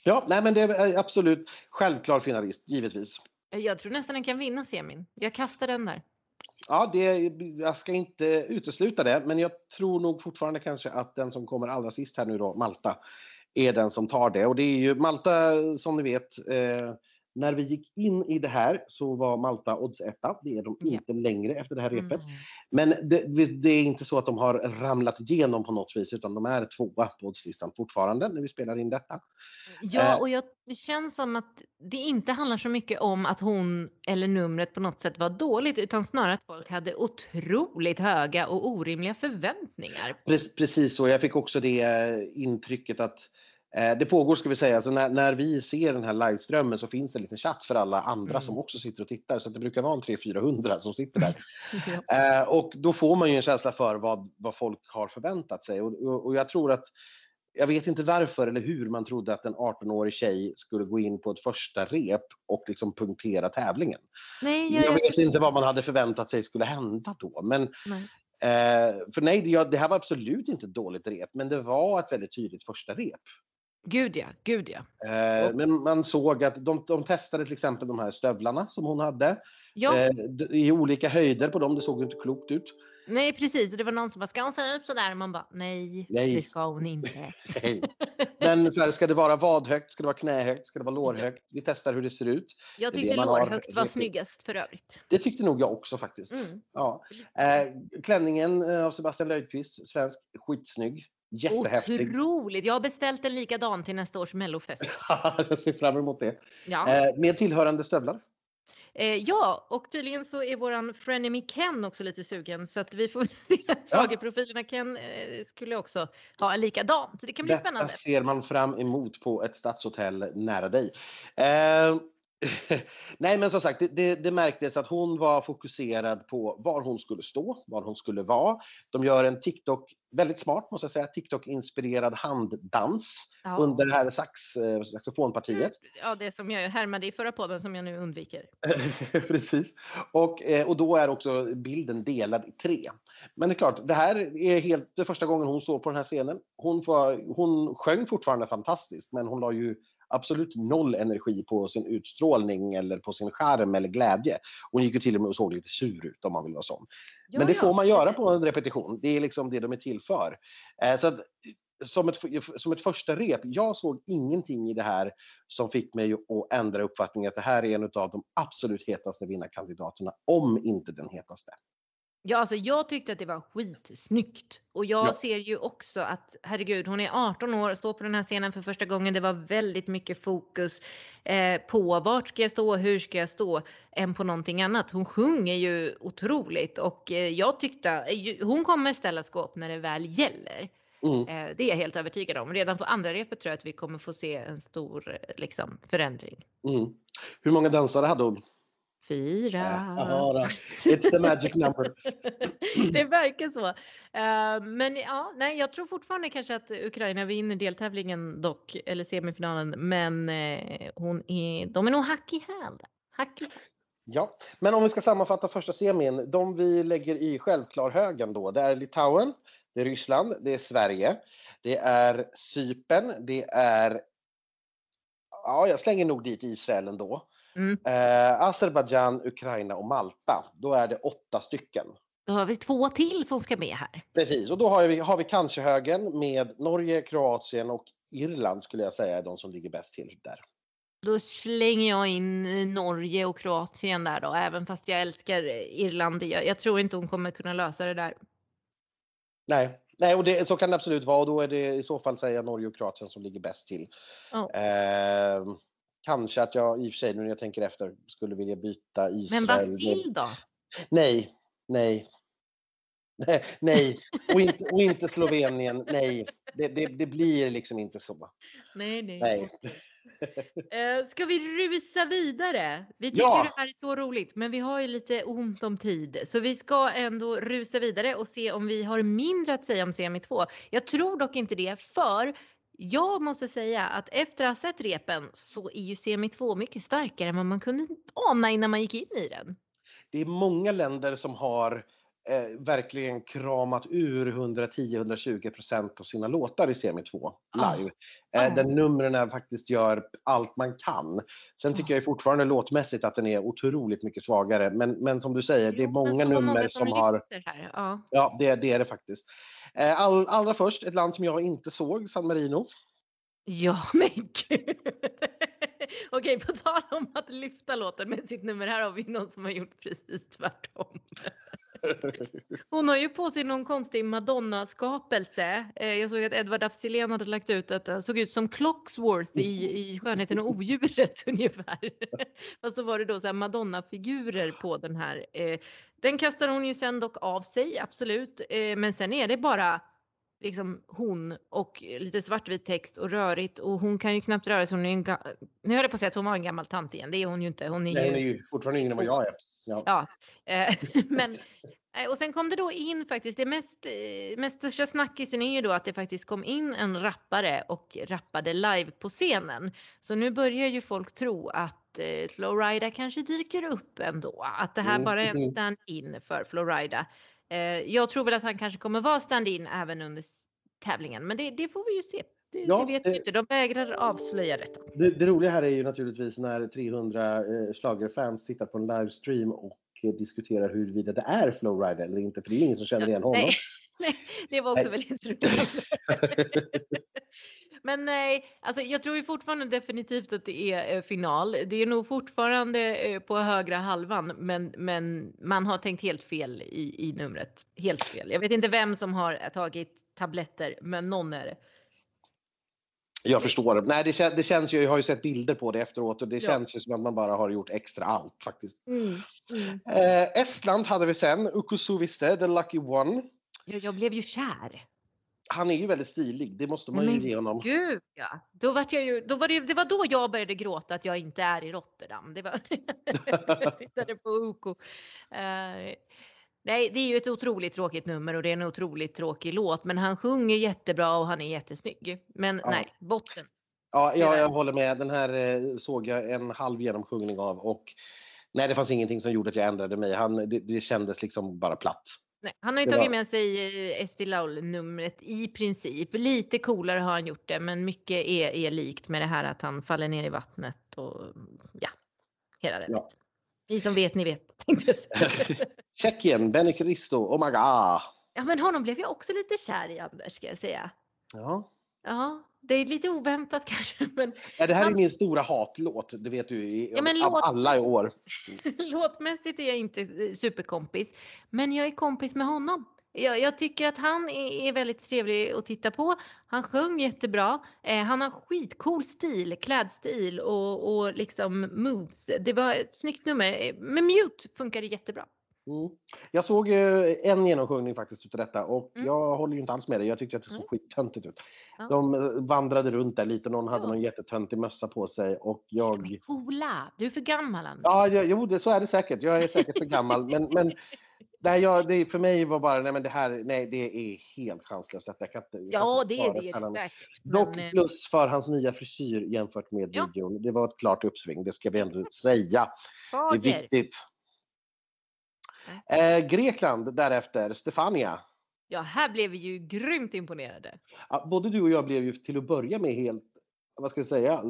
Ja, nej men det är absolut självklar finalist, givetvis. Jag tror nästan den kan vinna semin. Jag kastar den där. Ja, det, jag ska inte utesluta det, men jag tror nog fortfarande kanske att den som kommer allra sist här nu då, Malta, är den som tar det. Och det är ju Malta, som ni vet, eh, när vi gick in i det här så var Malta odds etta. Det är de inte längre efter det här repet. Mm. Men det, det är inte så att de har ramlat igenom på något vis, utan de är tvåa på oddslistan fortfarande när vi spelar in detta. Ja, Eh. och jag, det känns som att det inte handlar så mycket om att hon eller numret på något sätt var dåligt, utan snarare att folk hade otroligt höga och orimliga förväntningar. Pre- Precis så. Jag fick också det eh, intrycket att det pågår, ska vi säga, alltså när, när vi ser den här liveströmmen så finns det en liten chatt för alla andra Mm. som också sitter och tittar. Så det brukar vara en 300-400 som sitter där. Ja. Eh, och då får man ju en känsla för vad, vad folk har förväntat sig. Och, och, och jag tror att, jag vet inte varför eller hur man trodde att en 18-årig tjej skulle gå in på ett första rep och liksom punktera tävlingen. Nej, Jag vet inte vad man hade förväntat sig skulle hända då. Men, Nej. eh, för nej, det, det här var absolut inte ett dåligt rep, men det var ett väldigt tydligt första rep. Gud ja, gud ja. Eh, Och- men man såg att de, de testade till exempel de här stövlarna som hon hade Ja, eh, i olika höjder på dem. Det såg inte klokt ut. nej precis. Och det var någon som bara, ska hon se ut sådär? Man bara, nej, Nej. det ska hon inte. Hej. Men så här, ska det vara vadhögt? Ska det vara knähögt? Ska det vara lårhögt? Vi testar hur det ser ut. Jag tyckte man har lårhögt var snyggast för övrigt. Det tyckte nog jag också faktiskt. Mm. Ja. Eh, klänningen eh, av Sebastian Löjdqvist, svensk, skitsnygg. Jättehäftig. Otroligt. Jag har beställt en likadan till nästa års mellofest. jag ser fram emot det. Ja. Eh, med tillhörande stövlar. Eh, ja, och tydligen så är våran frenemy Ken också lite sugen så att vi får se att trageprofilerna Ken eh, skulle också ha en likadan. Så det kan bli Detta spännande. ser man fram emot på ett stadshotell nära dig. Nej, men som sagt, det, det, det märktes att hon var fokuserad på var hon skulle stå, var hon skulle vara. De gör en TikTok, väldigt smart måste jag säga, TikTok-inspirerad handdans Ja. under det här sax, eh, saxofonpartiet. Ja, det som jag härmade i förra podden som jag nu undviker. Precis. Och, eh, och då är också bilden delad i tre. Men det är klart, det här är helt första gången hon står på den här scenen. Hon, var, hon sjöng fortfarande fantastiskt, men hon la ju absolut noll energi på sin utstrålning eller på sin charm eller glädje. Hon gick ju till och med och såg lite sur ut om man vill vara sån. Men det får man göra på en repetition. Det är liksom det de är till för. Eh, så att, som, ett, som ett första rep, jag såg ingenting i det här som fick mig att ändra uppfattning att det här är en av de absolut hetaste vinnarkandidaterna, om inte den hetaste. Ja, alltså jag tyckte att det var skitsnyggt. Och jag Ja. ser ju också att, herregud, hon är 18 år och står på den här scenen för första gången. Det var väldigt mycket fokus eh, på vart ska jag stå, hur ska jag stå, än på någonting annat. Hon sjunger ju otroligt och eh, jag tyckte, eh, hon kommer ställa skåp när det väl gäller. Mm. Eh, det är jag helt övertygad om. Redan på andra repet tror jag att vi kommer få se en stor eh, liksom, förändring. Mm. Hur många dansare hade hon? Fyra. Ja. It's the magic number. det verkar så. Eh, men ja, nej, jag tror fortfarande kanske att Ukraina vinner deltävlingen dock, eller semifinalen. Men eh, hon är, de är nog hack i häl. Hack i häl. Ja, men om vi ska sammanfatta första semin, de vi lägger i självklarhögen då, det är Litauen, det är Ryssland, det är Sverige, det är Cypern, det är Ja, jag slänger nog dit Israel ändå. Mm. Eh, Azerbajdzjan, Ukraina och Malta. Då är det åtta stycken. Då har vi två till som ska med här. Precis, och då har vi, har vi kanske högen med Norge, Kroatien och Irland skulle jag säga är de som ligger bäst till där. Då slänger jag in eh, Norge och Kroatien där då, även fast jag älskar eh, Irland. Jag, jag tror inte hon kommer kunna lösa det där. Nej, Nej och det, så kan det absolut vara och då är det i så fall säga Norge och Kroatien som ligger bäst till. Ja. Eh, kanske att jag i och för sig nu när jag tänker efter skulle vilja byta Israel. Men Vasil då? Nej, nej. Nej, Nej, och inte, och inte Slovenien. Nej, det, det, det blir liksom inte så. Nej, nej. Nej. Eh, ska vi rusa vidare? Vi tycker Ja. det här är så roligt, men vi har ju lite ont om tid. Så vi ska ändå rusa vidare och se om vi har mindre att säga om semi 2. Jag tror dock inte det, för jag måste säga att efter att ha sett repen så är ju semi 2 mycket starkare än vad man kunde ana innan man gick in i den. Det är många länder som har eh, verkligen kramat ur 110-120 procent av sina låtar i semi 2 live. Ah. Eh, där numren faktiskt gör allt man kan. Sen tycker Ah. jag fortfarande låtmässigt att den är otroligt mycket svagare. Men, men som du säger, det är många nummer som har... lyfter Här. Ja. Ja, det, det är det faktiskt. Eh, all, allra först, ett land som jag inte såg, San Marino. Ja, men gud. Okej, på tal om att lyfta låten med sitt nummer, här har vi någon som har gjort precis tvärtom. Hon har ju på sig någon konstig Madonna-skapelse. Eh, jag såg att Edward af Sillén hade lagt ut att det såg ut som Clocksworth i, i Skönheten och odjuret ungefär. Fast så var det då så här Madonna-figurer på den här. Eh, den kastar hon ju sen dock av sig, absolut. Eh, men sen är det bara liksom hon och lite svartvit text och rörigt och hon kan ju knappt röra sig. Hon är en nu höll jag på att säga att hon var en gammal tant igen. Det är hon ju inte. Hon är Nej, ju hon är ju fortfarande yngre än vad jag är. Ja. Ja, eh, men eh, och sen kom det då in faktiskt, det mest, eh, mest största snackisen är ju då att det faktiskt kom in en rappare och rappade live på scenen. Så nu börjar ju folk tro att Flowrida kanske dyker upp ändå, att det här Mm, bara är mm. en stand-in för Flowrida. Eh, jag tror väl att han kanske kommer vara stand-in även under tävlingen, men det, det får vi ju se. Det, Ja, det vet vi det- inte, de vägrar avslöja detta. Det, det roliga här är ju naturligtvis när 300 eh, schlagerfans tittar på en livestream och eh, diskuterar huruvida det är Flowrider eller inte, för det är ingen som känner igen honom. Nej, nej, det var också Nej. väldigt roligt. Men nej, alltså jag tror ju fortfarande definitivt att det är eh, final. Det är nog fortfarande eh, på högra halvan, men, men man har tänkt helt fel i, i numret. Helt fel. Jag vet inte vem som har tagit tabletter, men någon är det. Jag förstår. Nej, det, kän- det känns ju, jag har ju sett bilder på det efteråt och det Ja. känns ju som att man bara har gjort extra allt faktiskt. Mm, mm. Eh, Estland hade vi sen, Ukusuviste, the lucky one. Jag, jag blev ju kär. Han är ju väldigt stilig, det måste man ju men ge honom. Gud ja. Då var jag ju, då var det, det var då jag började gråta att jag inte är i Rotterdam. Det var, jag tittade på Oko. Eh, nej, det är ju ett otroligt tråkigt nummer och det är en otroligt tråkig låt. Men han sjunger jättebra och han är jättesnygg. Men Ja. nej, botten. Ja, Tyvärr. jag håller med. Den här eh, såg jag en halv genomsjungning av och nej, det fanns ingenting som gjorde att jag ändrade mig. Han, det, det kändes liksom bara platt. Nej, han har ju Det tagit med sig eh, Esti Laul-numret i princip. Lite coolare har han gjort det, men mycket är, är likt med det här att han faller ner i vattnet och ja, hela den Ja. Ni som vet, ni vet. Tänkte jag säga. Tjeckien, Benny Cristo, oh my god. Ja, men honom blev jag också lite kär i Anders ska jag säga. Ja. Ja, det är lite oväntat kanske, men Ja, det här är Han- min stora hatlåt, det vet du, i, Ja, men av låt- alla i år. låtmässigt är jag inte eh, superkompis. Men jag är kompis med honom. Jag, jag tycker att han är, är väldigt trevlig att titta på. Han sjöng jättebra. Eh, han har skitcool stil, klädstil och, och liksom moves. Det var ett snyggt nummer. Eh, Med mute funkar det jättebra. Mm. Jag såg eh, en genomsjungning faktiskt utav detta och Mm. jag håller ju inte alls med dig. Jag tyckte att det såg Nej. skittöntigt ut. Ja. De eh, vandrade runt där lite, någon hade Ja. någon jättetöntig mössa på sig och jag... Coola! Du är för gammal Anders. Ja, ja, jo, det, så är det säkert. Jag är säkert för gammal. Men, men nej, jag, det, för mig var bara, nej men det här, nej det är helt chanslöst. att Jag kan inte, jag Ja, det är det, det är säkert. Dock Men, eh, plus för hans nya frisyr jämfört med Ja. videon. Det var ett klart uppsving, det ska vi ändå säga. Det är fager. viktigt. Eh, Grekland därefter, Stefania. Ja, här blev vi ju grymt imponerade. Ja, både du och jag blev ju till att börja med helt, vad ska jag säga,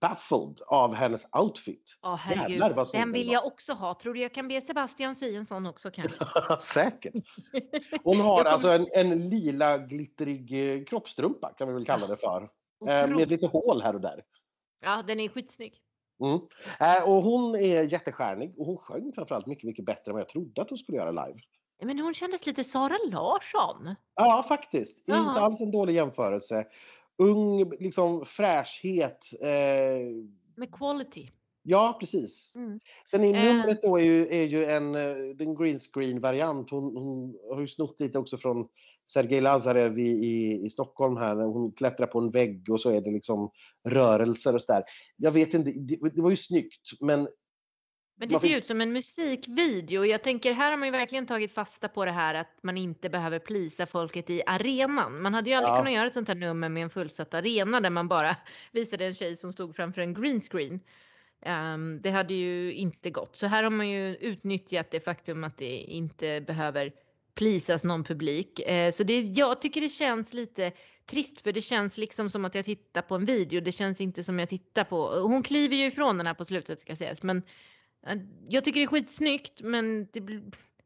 baffled av hennes outfit. Ja, herregud. Jävlar, vad snygg Den vill jag också ha. Tror du jag kan be Sebastian sy en sån också kanske? Säkert. Hon har alltså en, en lila glittrig eh, kroppstrumpa kan vi väl kalla det för. Eh, med lite hål här och där. Ja, den är skitsnygg. Mm. Eh, och hon är jättestjärnig och hon sjöng framförallt mycket, mycket bättre än vad jag trodde att hon skulle göra live. Men hon kändes lite Sara Larsson. Ja, faktiskt. Ja. Inte alls en dålig jämförelse. Ung, liksom fräschhet. Eh, Med quality. ja, precis. Mm. Sen i Eh. numret då är ju, är ju en, eh, en green screen variant. Hon, hon har ju snott lite också från Sergej Lazarev i, i, i Stockholm här. När hon klättrar på en vägg och så är det liksom rörelser och sådär. Jag vet inte, det, det var ju snyggt men Men det ser fick- ut som en musikvideo. Jag tänker här har man ju verkligen tagit fasta på det här att man inte behöver plisa folket i arenan. Man hade ju aldrig Ja. kunnat göra ett sånt här nummer med en fullsatt arena där man bara visade en tjej som stod framför en green screen. Um, det hade ju inte gått. Så här har man ju utnyttjat det faktum att det inte behöver plisas någon publik. Eh, så det, jag tycker det känns lite trist för det känns liksom som att jag tittar på en video. Det känns inte som jag tittar på. Hon kliver ju ifrån den här på slutet ska sägas. Men eh, jag tycker det är skitsnyggt men det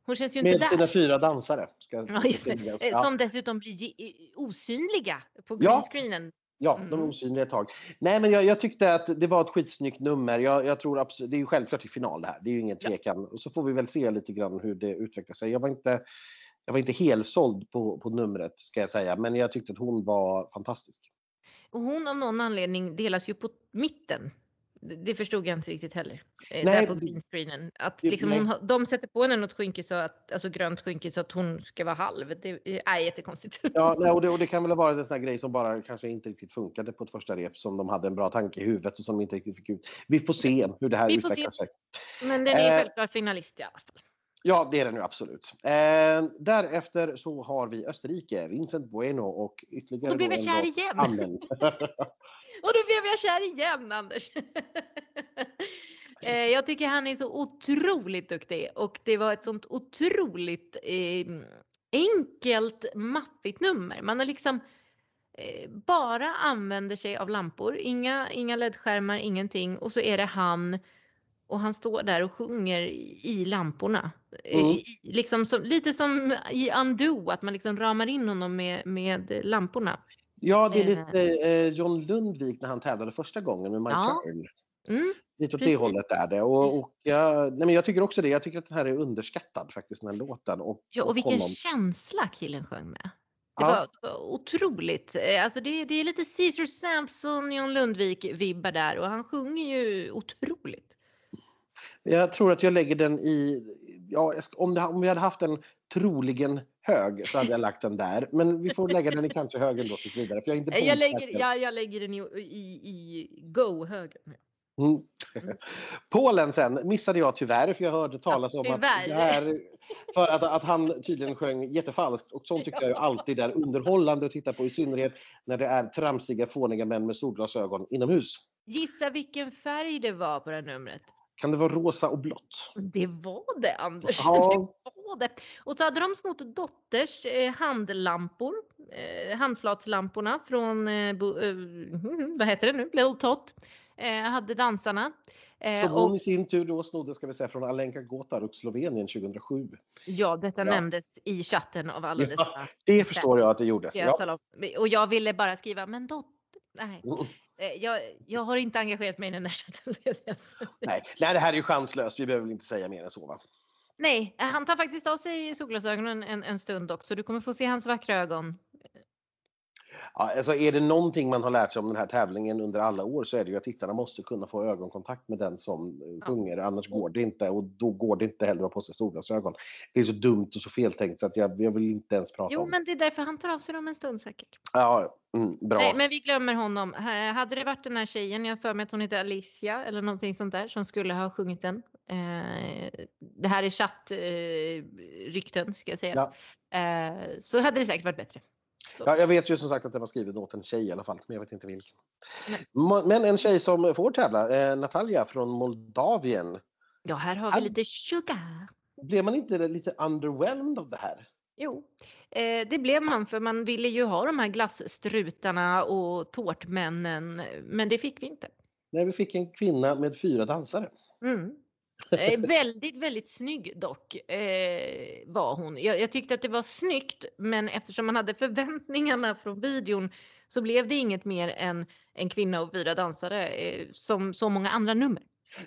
hon känns ju inte Med där. sina fyra dansare. Ska Ja, just det. Eh, Ja. Som dessutom blir osynliga på Ja. greenscreenen. Ja, de är Mm. osynliga ett tag. Nej, men jag, jag tyckte att det var ett skitsnyggt nummer. Jag, jag tror absolut, det är ju självklart i final det här. Det är ju ingen Ja. tvekan. Och så får vi väl se lite grann hur det utvecklar sig. Jag var inte, jag var inte helsåld på, på numret ska jag säga, men jag tyckte att hon var fantastisk. Och hon av någon anledning delas ju på mitten. Det- förstod jag inte riktigt heller. Eh, Nej, där på greenscreenen. Att liksom hon, de sätter på henne något skynke så att, alltså grönt skynke så att hon ska vara halv. Det är jättekonstigt. Ja, nej, och, det, och det kan väl vara en sån här grej som bara kanske inte riktigt funkade på ett första rep som de hade en bra tanke i huvudet och som inte riktigt fick ut. Vi får se hur det här Vi utvecklar sig. Men den är Eh, självklart finalist i alla fall. Ja, det är det nu absolut. Eh, därefter så har vi Österrike, Vincent Bueno och ytterligare Då blev jag kär igen. Och då blev jag kär igen Anders. Eh, Jag tycker han är så otroligt duktig och det var ett sånt otroligt eh, enkelt maffigt nummer. Man har liksom eh, bara använder sig av lampor, inga, inga ledskärmar, ingenting och så är det han och han står där och sjunger i, lamporna. Eh, Mm. i- liksom som, lite som i Undo, att man liksom ramar in honom med, med lamporna. Ja, det är Eh. lite eh, John Lundvik när han tävlade första gången med My Ja. Turn. Mm. Lite åt precis. det hållet är det. Och, och jag, nej, men jag tycker också det. Jag tycker att den här är underskattad faktiskt, den här låten. Och, Ja, och vilken honom. känsla killen sjöng med. Det Ja. var, var otroligt. Eh, Alltså det, det är lite Caesar Sampson, John Lundvik-vibbar där och han sjunger ju otroligt. Jag tror att jag lägger den i... Ja, om, det, om vi hade haft en troligen hög så hade jag lagt den där. Men vi får lägga den i kanske hög ändå tills vidare. För jag, är inte Eh, Jag lägger, jag, jag lägger den i, i, i go-högen. Mm. Mm. Polen sen missade jag tyvärr för jag hörde talas om att här, för att, att han tydligen sjöng jättefalskt och sånt tycker jag ju alltid är underhållande att titta på i synnerhet när det är tramsiga fåniga män med solglasögon inomhus. Gissa vilken färg det var på det här numret. Kan det vara rosa och blått? Det var det Anders. Ja. Det var det. Och så hade de snott dotters eh, handlampor, eh, handflatslamporna från, eh, vad heter det nu, Little Tot. Hade dansarna. Som hon och, i sin tur då snodde ska vi säga, från Alenka Gotaruk, Slovenien 2007. ja, detta Ja. nämndes i chatten av alla Ja, dessa. Det förstår jag att det gjordes. Ja. Och jag ville bara skriva, men dotter. Nej, Mm. Jag, jag har inte engagerat mig i den här chatten. Nej. Nej, det här är ju chanslöst. Vi behöver väl inte säga mer än så va? Nej, han tar faktiskt av sig solglasögonen en, en stund också. Du kommer få se hans vackra ögon. Ja, alltså är det någonting man har lärt sig om den här tävlingen under alla år så är det ju att tittarna måste kunna få ögonkontakt med den som eh, Ja. sjunger, annars går det inte och då går det inte heller att ha på sig solglasögon. Det är så dumt och så feltänkt så att jag, jag vill inte ens prata Jo, om men det är därför han tar av sig dem en stund säkert. Ja, mm, bra. Nej, men vi glömmer honom. Hade det varit den här tjejen, jag har för mig att hon heter Alicia eller någonting sånt där, som skulle ha sjungit den. Eh, det här är chattrykten eh, ska jag säga. Eh, så hade det säkert varit bättre. Ja, jag vet ju som sagt att den var skriven åt en tjej i alla fall, men jag vet inte vilken. Nej. Men en tjej som får tävla, eh, Natalia från Moldavien. Ja, här har vi Han- lite sugar. Blev man inte lite underwhelmed av det här? Jo, eh, det blev man för man ville ju ha de här glasstrutarna och tårtmännen, men det fick vi inte. När vi fick en kvinna med fyra dansare. Mm. Eh, väldigt, väldigt snygg dock eh, var hon. Jag, jag tyckte att det var snyggt, men eftersom man hade förväntningarna från videon så blev det inget mer än en kvinna och fyra dansare eh, som så många andra nummer.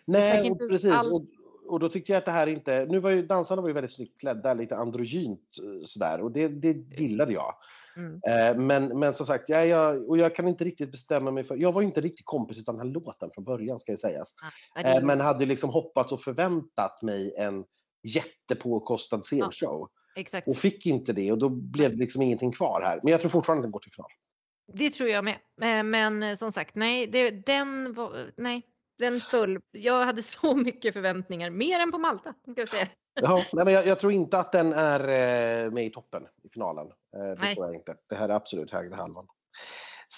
Nej, och precis. Och, alls. och då tyckte jag att det här inte... Nu var ju dansarna var ju väldigt snyggt klädda, lite androgynt eh, sådär och det, det gillade jag. Mm. Eh, men, men som sagt, jag, jag, och jag kan inte riktigt bestämma mig för... Jag var inte riktigt kompis utan den här låten från början ska jag sägas. Det- Eh, men hade liksom hoppats och förväntat mig en jättepåkostad scenshow. Exakt. Och fick inte det och då blev det liksom ingenting kvar här. Men jag tror fortfarande att den går till final. Det tror jag med. Eh, Men som sagt, nej, det, den var, nej, den föll. Jag hade så mycket förväntningar, mer än på Malta. Ska jag säga. Ja, nej, men jag, jag tror inte att den är eh, med i toppen i finalen. Eh, det Nej. tror jag inte. Det här är absolut högre halvan.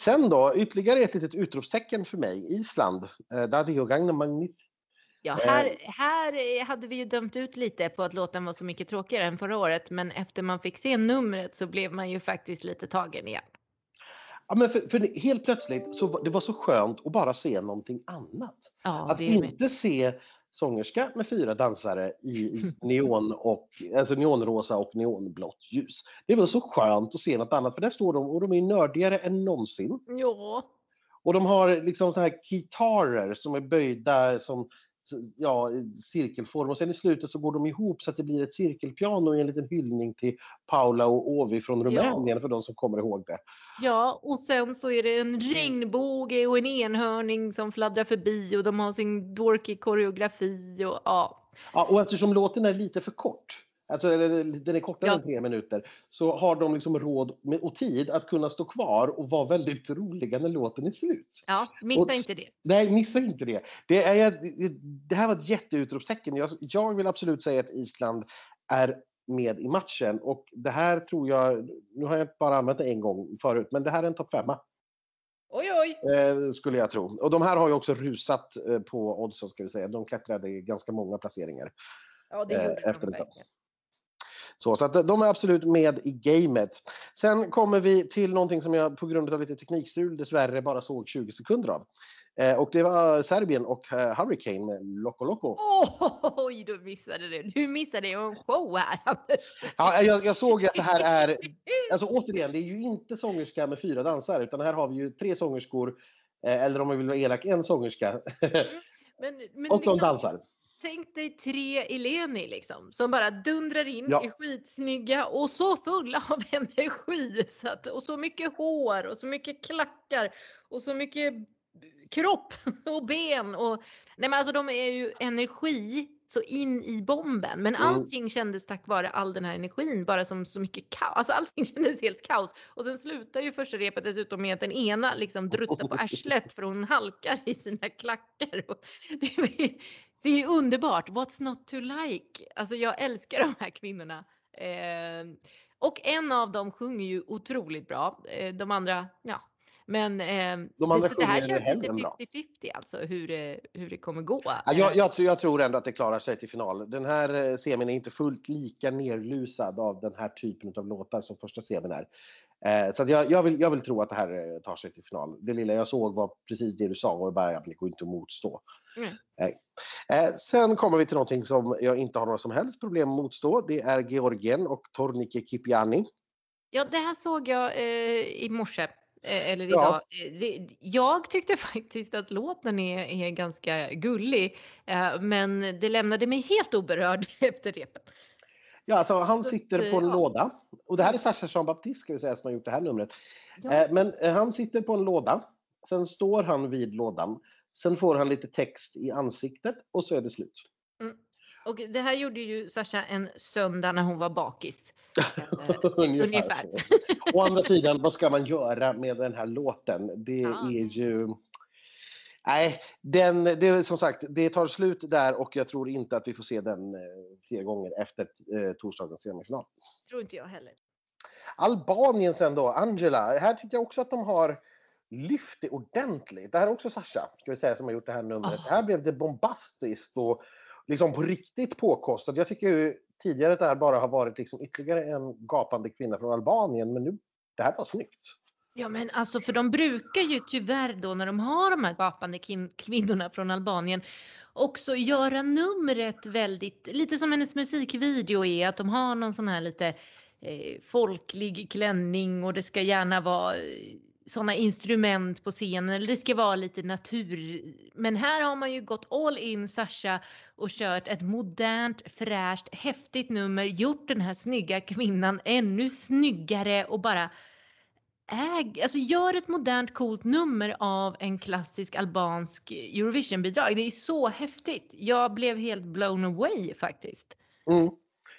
Sen då, ytterligare ett litet utropstecken för mig. Island. Eh, Gangnam Magnet Ja, här, här hade vi ju dömt ut lite på att låten var så mycket tråkigare än förra året, men efter man fick se numret så blev man ju faktiskt lite tagen igen. Ja, men för, för helt plötsligt så det var så skönt att bara se någonting annat. Ja, att inte se sångerska med fyra dansare i neon och, alltså neonrosa och neonblått ljus. Det var så skönt att se något annat, för där står de och de är nördigare än någonsin. Ja. Och de har liksom så här gitarer som är böjda som ja, cirkelform och sen i slutet så går de ihop så att det blir ett cirkelpiano i en liten hyllning till Paula och Ovi från Rumänien ja. för de som kommer ihåg det. Ja, och sen så är det en regnbåge och en enhörning som fladdrar förbi och de har sin dorky koreografi och ja. Ja, och eftersom låten är lite för kort alltså den är kortare ja. än tre minuter, så har de liksom råd och tid att kunna stå kvar och vara väldigt roliga när låten är slut. Ja, missa och, inte det. Nej, missa inte det. Det, är, det här var ett jätteutropstecken. Jag, jag vill absolut säga att Island är med i matchen och det här tror jag, nu har jag bara använt det en gång förut, men det här är en topp femma. Oj, oj. Eh, skulle jag tro. Och de här har ju också rusat eh, på oddsen, ska vi säga. De klättrade ganska många placeringar. Ja, det gjorde eh, de verkligen. Så, så att de är absolut med i gamet. Sen kommer vi till någonting som jag på grund av lite teknikstrul dessvärre bara såg 20 sekunder av. Eh, och det var Serbien och eh, Hurricane med Loco Loco. Oj, du missade det. Du missade en show här Anders. Ja, jag, jag såg att det här är, alltså återigen, det är ju inte sångerska med fyra dansare utan här har vi ju tre sångerskor, eh, eller om vi vill vara elak, en sångerska. Men, men och liksom, de dansar tänk dig tre Eleni liksom som bara dundrar in, ja. är skitsnygga och så fulla av energi. Så att, och så mycket hår och så mycket klackar och så mycket kropp och ben. Och, nej men alltså de är ju energi så in i bomben. Men mm. allting kändes tack vare all den här energin bara som så mycket kaos. Alltså allting kändes helt kaos. Och sen slutar ju första repet dessutom med att den ena liksom druttar på arslet för hon halkar i sina klackar. Och det, det är underbart. What's not to like? Alltså jag älskar de här kvinnorna. Eh, och en av dem sjunger ju otroligt bra. Eh, de andra, ja. Men eh, de andra det, det här känns lite 50-50 alltså hur, det, hur det kommer gå. Ja, jag, jag, jag, tror ändå att det klarar sig till final. Den här eh, semin är inte fullt lika nerlusad av den här typen av låtar som första semin är. Eh, så jag, jag, vill, jag vill tro att det här eh, tar sig till final. Det lilla jag såg var precis det du sa och bara, det går inte att motstå. Mm. Eh, sen kommer vi till någonting som jag inte har några som helst problem att motstå. Det är Georgien och Tornike Kipiani. Ja, det här såg jag eh, i morse. Eller idag. Ja. Jag tyckte faktiskt att låten är, är ganska gullig. Men det lämnade mig helt oberörd efter repet. Ja, alltså han sitter på en ja. låda. Och det här är Sasha Jean-Baptiste ska vi säga som har gjort det här numret. Ja. Men han sitter på en låda. Sen står han vid lådan. Sen får han lite text i ansiktet och så är det slut. Mm. Och det här gjorde ju Sasha en söndag när hon var bakis. ungefär. ungefär. Å andra sidan, vad ska man göra med den här låten? Det ja. är ju... Nej, den, det är som sagt, det tar slut där och jag tror inte att vi får se den eh, fler gånger efter eh, torsdagens semifinal. Tror inte jag heller. Albanien sen då, Angela. Här tycker jag också att de har lyft det ordentligt. Det här är också Sasha, ska vi säga, som har gjort det här numret. Oh. Här blev det bombastiskt och liksom på riktigt påkostat. Jag tycker ju tidigare att det här bara har varit liksom ytterligare en gapande kvinna från Albanien, men nu, det här var snyggt. Ja men alltså för de brukar ju tyvärr då när de har de här gapande kvinnorna från Albanien också göra numret väldigt, lite som hennes musikvideo är, att de har någon sån här lite eh, folklig klänning och det ska gärna vara eh, sådana instrument på scenen eller det ska vara lite natur. Men här har man ju gått all in Sasha och kört ett modernt, fräscht, häftigt nummer, gjort den här snygga kvinnan ännu snyggare och bara äg, alltså gör ett modernt coolt nummer av en klassisk albansk Eurovision-bidrag. Det är så häftigt. Jag blev helt blown away faktiskt. Mm.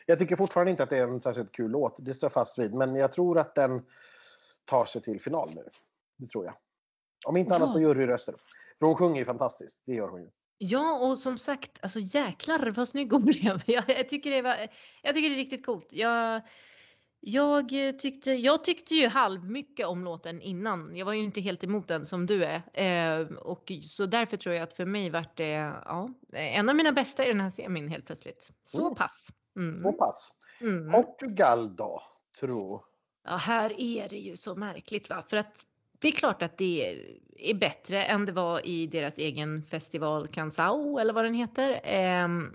Jag tycker fortfarande inte att det är en särskilt kul låt, det står jag fast vid, men jag tror att den tar sig till final nu. Det tror jag. Om inte ja. annat på juryröster. För hon sjunger ju fantastiskt, det gör hon ju. Ja, och som sagt, alltså jäklar vad snygg hon blev. Jag, jag, tycker det var, jag tycker det är riktigt coolt. Jag, Jag eh, tyckte, jag tyckte ju halvmycket om låten innan. Jag var ju inte helt emot den som du är. Eh, och så därför tror jag att för mig vart det ja, en av mina bästa i den här semin helt plötsligt. Så Mm. pass. Mm. Så pass. Mm. Portugal då, tro? Ja, här är det ju så märkligt va? För att det är klart att det är bättre än det var i deras egen festival Cansao eller vad den heter. Ehm,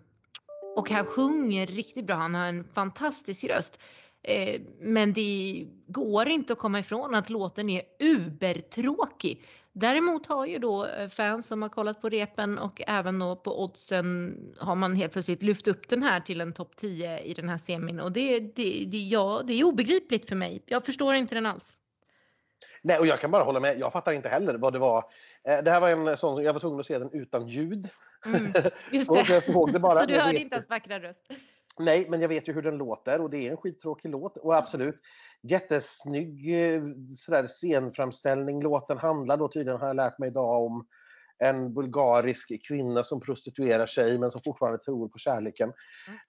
och han sjunger riktigt bra. Han har en fantastisk röst. Eh, men det går inte att komma ifrån att låten är ubertråkig. Däremot har ju då eh, fans som har kollat på repen och även då på oddsen har man helt plötsligt lyft upp den här till en topp 10 i den här semin och det, det, det, ja, det är obegripligt för mig. Jag förstår inte den alls. Nej, och jag kan bara hålla med. Jag fattar inte heller vad det var. Eh, Det här var en sån som jag var tvungen att se den utan ljud. Mm, just jag det. det bara. Så du Jag hörde inte ens vackra röst? Nej, men jag vet ju hur den låter och det är en skittråkig låt. Och absolut, jättesnygg eh, sådär, scenframställning. Låten handlar då tydligen, har jag lärt mig idag, om en bulgarisk kvinna som prostituerar sig men som fortfarande tror på kärleken.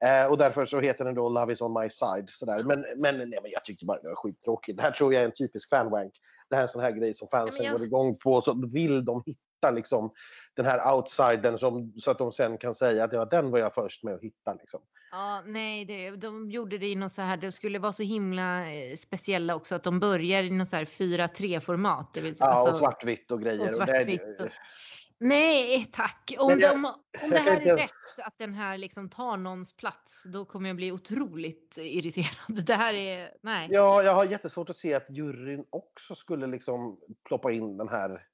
Eh, och därför så heter den då Love is on my side. Sådär. Men, men, nej, men jag tyckte bara det var skittråkigt. Det här tror jag är en typisk fanwank. Det här är en sån här grej som fansen jag- går igång på. Så vill de hitta liksom, den här outsidern som, så att de sen kan säga att ja, den var jag först med att hitta. Liksom. Ja, nej, det, de gjorde det i något så här, det skulle vara så himla eh, speciella också att de börjar i något så här 4-3 format. Det vill säga, Ja, alltså- och svartvitt och grejer. och och det- svartvitt. Och, nej, tack. Om, jag- de, om det här är rätt, att den här liksom tar någons plats, då kommer jag bli otroligt irriterad. Det här är, nej. Ja, jag har jättesvårt att se att juryn också skulle liksom ploppa in den här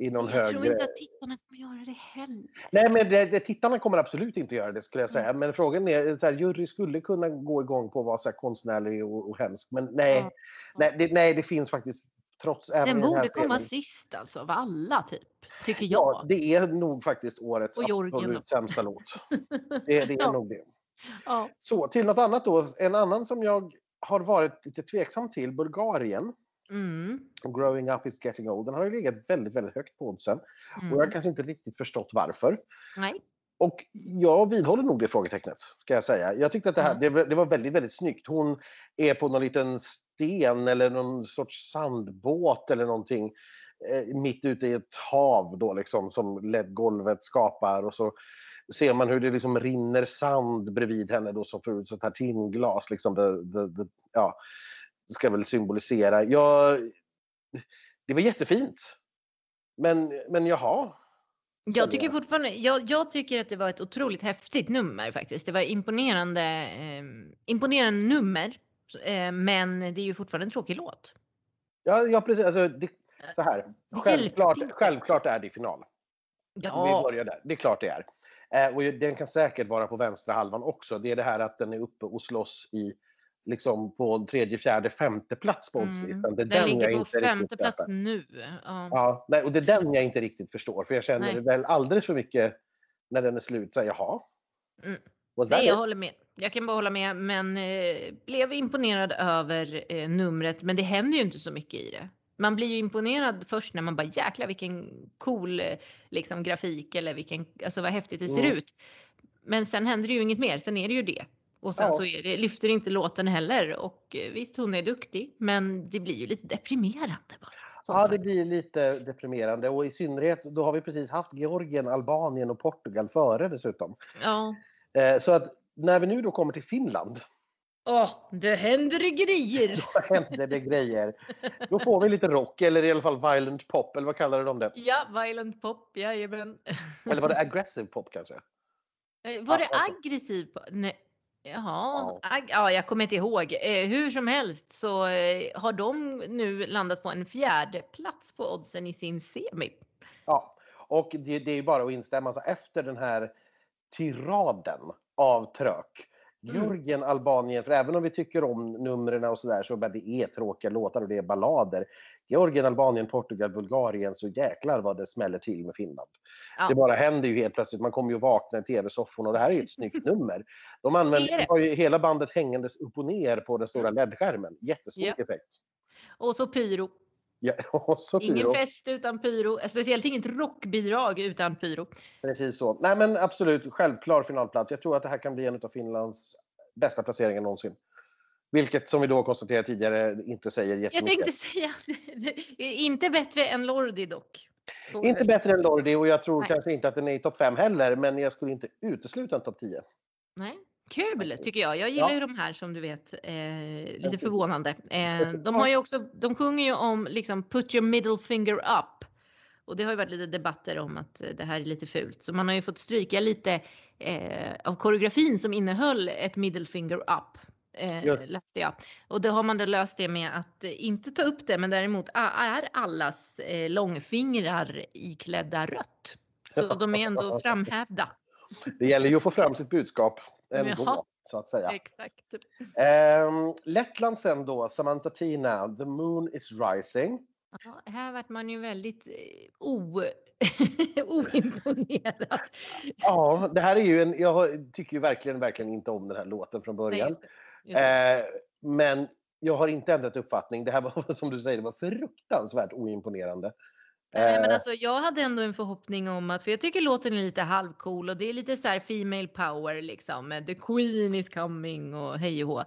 i någon jag högre... tror inte att tittarna kommer göra det heller. Nej, men det, det, tittarna kommer absolut inte göra det skulle jag säga. Mm. Men frågan är, så här, jury skulle kunna gå igång på att vara så här konstnärlig och, och hemsk. Men nej, Ja. nej, det, nej, det finns faktiskt trots Den i den borde komma serien- sist alltså, av alla typ. Tycker Ja, jag. det är nog faktiskt årets Och Georgien absolut sämsta låt. Det, det är Ja. nog det. Ja. Så till något annat då. En annan som jag har varit lite tveksam till, Bulgarien. Mm. Growing up is getting old. Den har ju legat väldigt, väldigt högt på oddsen. Och jag har Mm. kanske inte riktigt förstått varför. Nej. Och jag vidhåller nog det frågetecknet, ska jag säga. Jag tyckte att det här Mm. det, var- det var väldigt, väldigt snyggt. Hon är på någon liten sten eller någon sorts sandbåt eller någonting eh, mitt ute i ett hav då liksom som LED-golvet skapar och så ser man hur det liksom rinner sand bredvid henne då som för ut sånt här timglas liksom. Det, det, det, ja, ska väl symbolisera. Jag, det var jättefint. Men, men jaha. Jag tycker fortfarande, jag, jag tycker att det var ett otroligt häftigt nummer faktiskt. Det var imponerande, eh, imponerande nummer. Eh, men det är ju fortfarande en tråkig låt. Ja, ja precis. Alltså, det, så här. Självklart, självklart är det final. Vi Ja, börjar där. Det är klart det är. Eh, och den kan säkert vara på vänstra halvan också. Det är det här att den är uppe och slåss i liksom på tredje, fjärde, femte plats på mm. oddslistan. Det är den den jag ligger på inte femte plats köper. nu. Ja. Ja, nej, och det är den jag inte riktigt förstår. För jag känner Nej. väl alldeles för mycket när den är slut. Så här, jaha. Mm. Nej, jag it? håller med. Jag kan bara hålla med, men eh, blev imponerad över eh, numret. Men det händer ju inte så mycket i det. Man blir ju imponerad först när man bara jäklar vilken cool eh, liksom, grafik eller vilken, alltså vad häftigt det ser Mm. ut. Men sen händer det ju inget mer, sen är det ju det. Och sen Ja. så det, lyfter inte låten heller. Och eh, visst, hon är duktig, men det blir ju lite deprimerande bara. Ja, det blir lite deprimerande och i synnerhet då har vi precis haft Georgien, Albanien och Portugal före dessutom. Ja. Eh, Så att när vi nu då kommer till Finland, Åh, det händer grejer! då händer det grejer. Då får vi lite rock eller i alla fall violent pop, eller vad kallar de det? Ja, violent pop, jajamän. Eller var det aggressive pop kanske? Eh, Var det Ja, alltså. aggressiv? Nej. Jaha, Ja. ag- ja, jag kommer inte ihåg. Eh, hur som helst så eh, har de nu landat på en fjärde plats på oddsen i sin semi. Ja, och det, det är ju bara att instämma. Alltså efter den här tiraden av trök. Mm. Georgien, Albanien, för även om vi tycker om numren och sådär så bara det är tråkiga låtar och det är ballader. Georgien, Albanien, Portugal, Bulgarien så jäklar vad det smäller till med Finland. Ja. Det bara händer ju helt plötsligt. Man kommer ju vakna i tv-sofforna och det här är ju ett snyggt nummer. De använder har ju hela bandet hängandes upp och ner på den stora LED-skärmen. Jättesnygg Ja. effekt. Och så pyro. Ja, Ingen fest utan pyro. Eh, Speciellt inget rockbidrag utan pyro. Precis så. Nej men absolut, självklar finalplats. Jag tror att det här kan bli en av Finlands bästa placeringar någonsin. Vilket som vi då konstaterade tidigare inte säger Jag jättemycket. tänkte säga, inte bättre än Lordi dock. Så Inte bättre än Lordi och jag tror Nej. kanske inte att den är i topp 5 heller, men jag skulle inte utesluta en topp 10. Nej. Kul tycker jag. Jag gillar Ja. ju de här som du vet, eh, lite förvånande. Eh, de har ju också, de sjunger ju om liksom put your middle finger up. Och det har ju varit lite debatter om att eh, det här är lite fult. Så man har ju fått stryka lite eh, av koreografin som innehöll ett middle finger up. Eh, läste jag. Och då har man då löst det med att eh, inte ta upp det men däremot är allas eh, långfingrar iklädda rött. Så de är ändå framhävda. Det gäller ju att få fram sitt budskap ändå, Jaha. så att säga. Exakt. Ehm, Lettland sen då, Samantha Tina, The Moon is Rising. Ja, här vart man ju väldigt eh, o, oimponerad. Ja, det här är ju en, jag tycker ju verkligen, verkligen inte om den här låten från Nej, början. det. Eh, men jag har inte ändrat uppfattning. Det här var som du säger, det var fruktansvärt oimponerande. Nej, men Eh, alltså, jag hade ändå en förhoppning om att, för jag tycker låten är lite halvcool och det är lite så här female power liksom. med The Queen is coming och hej och hå.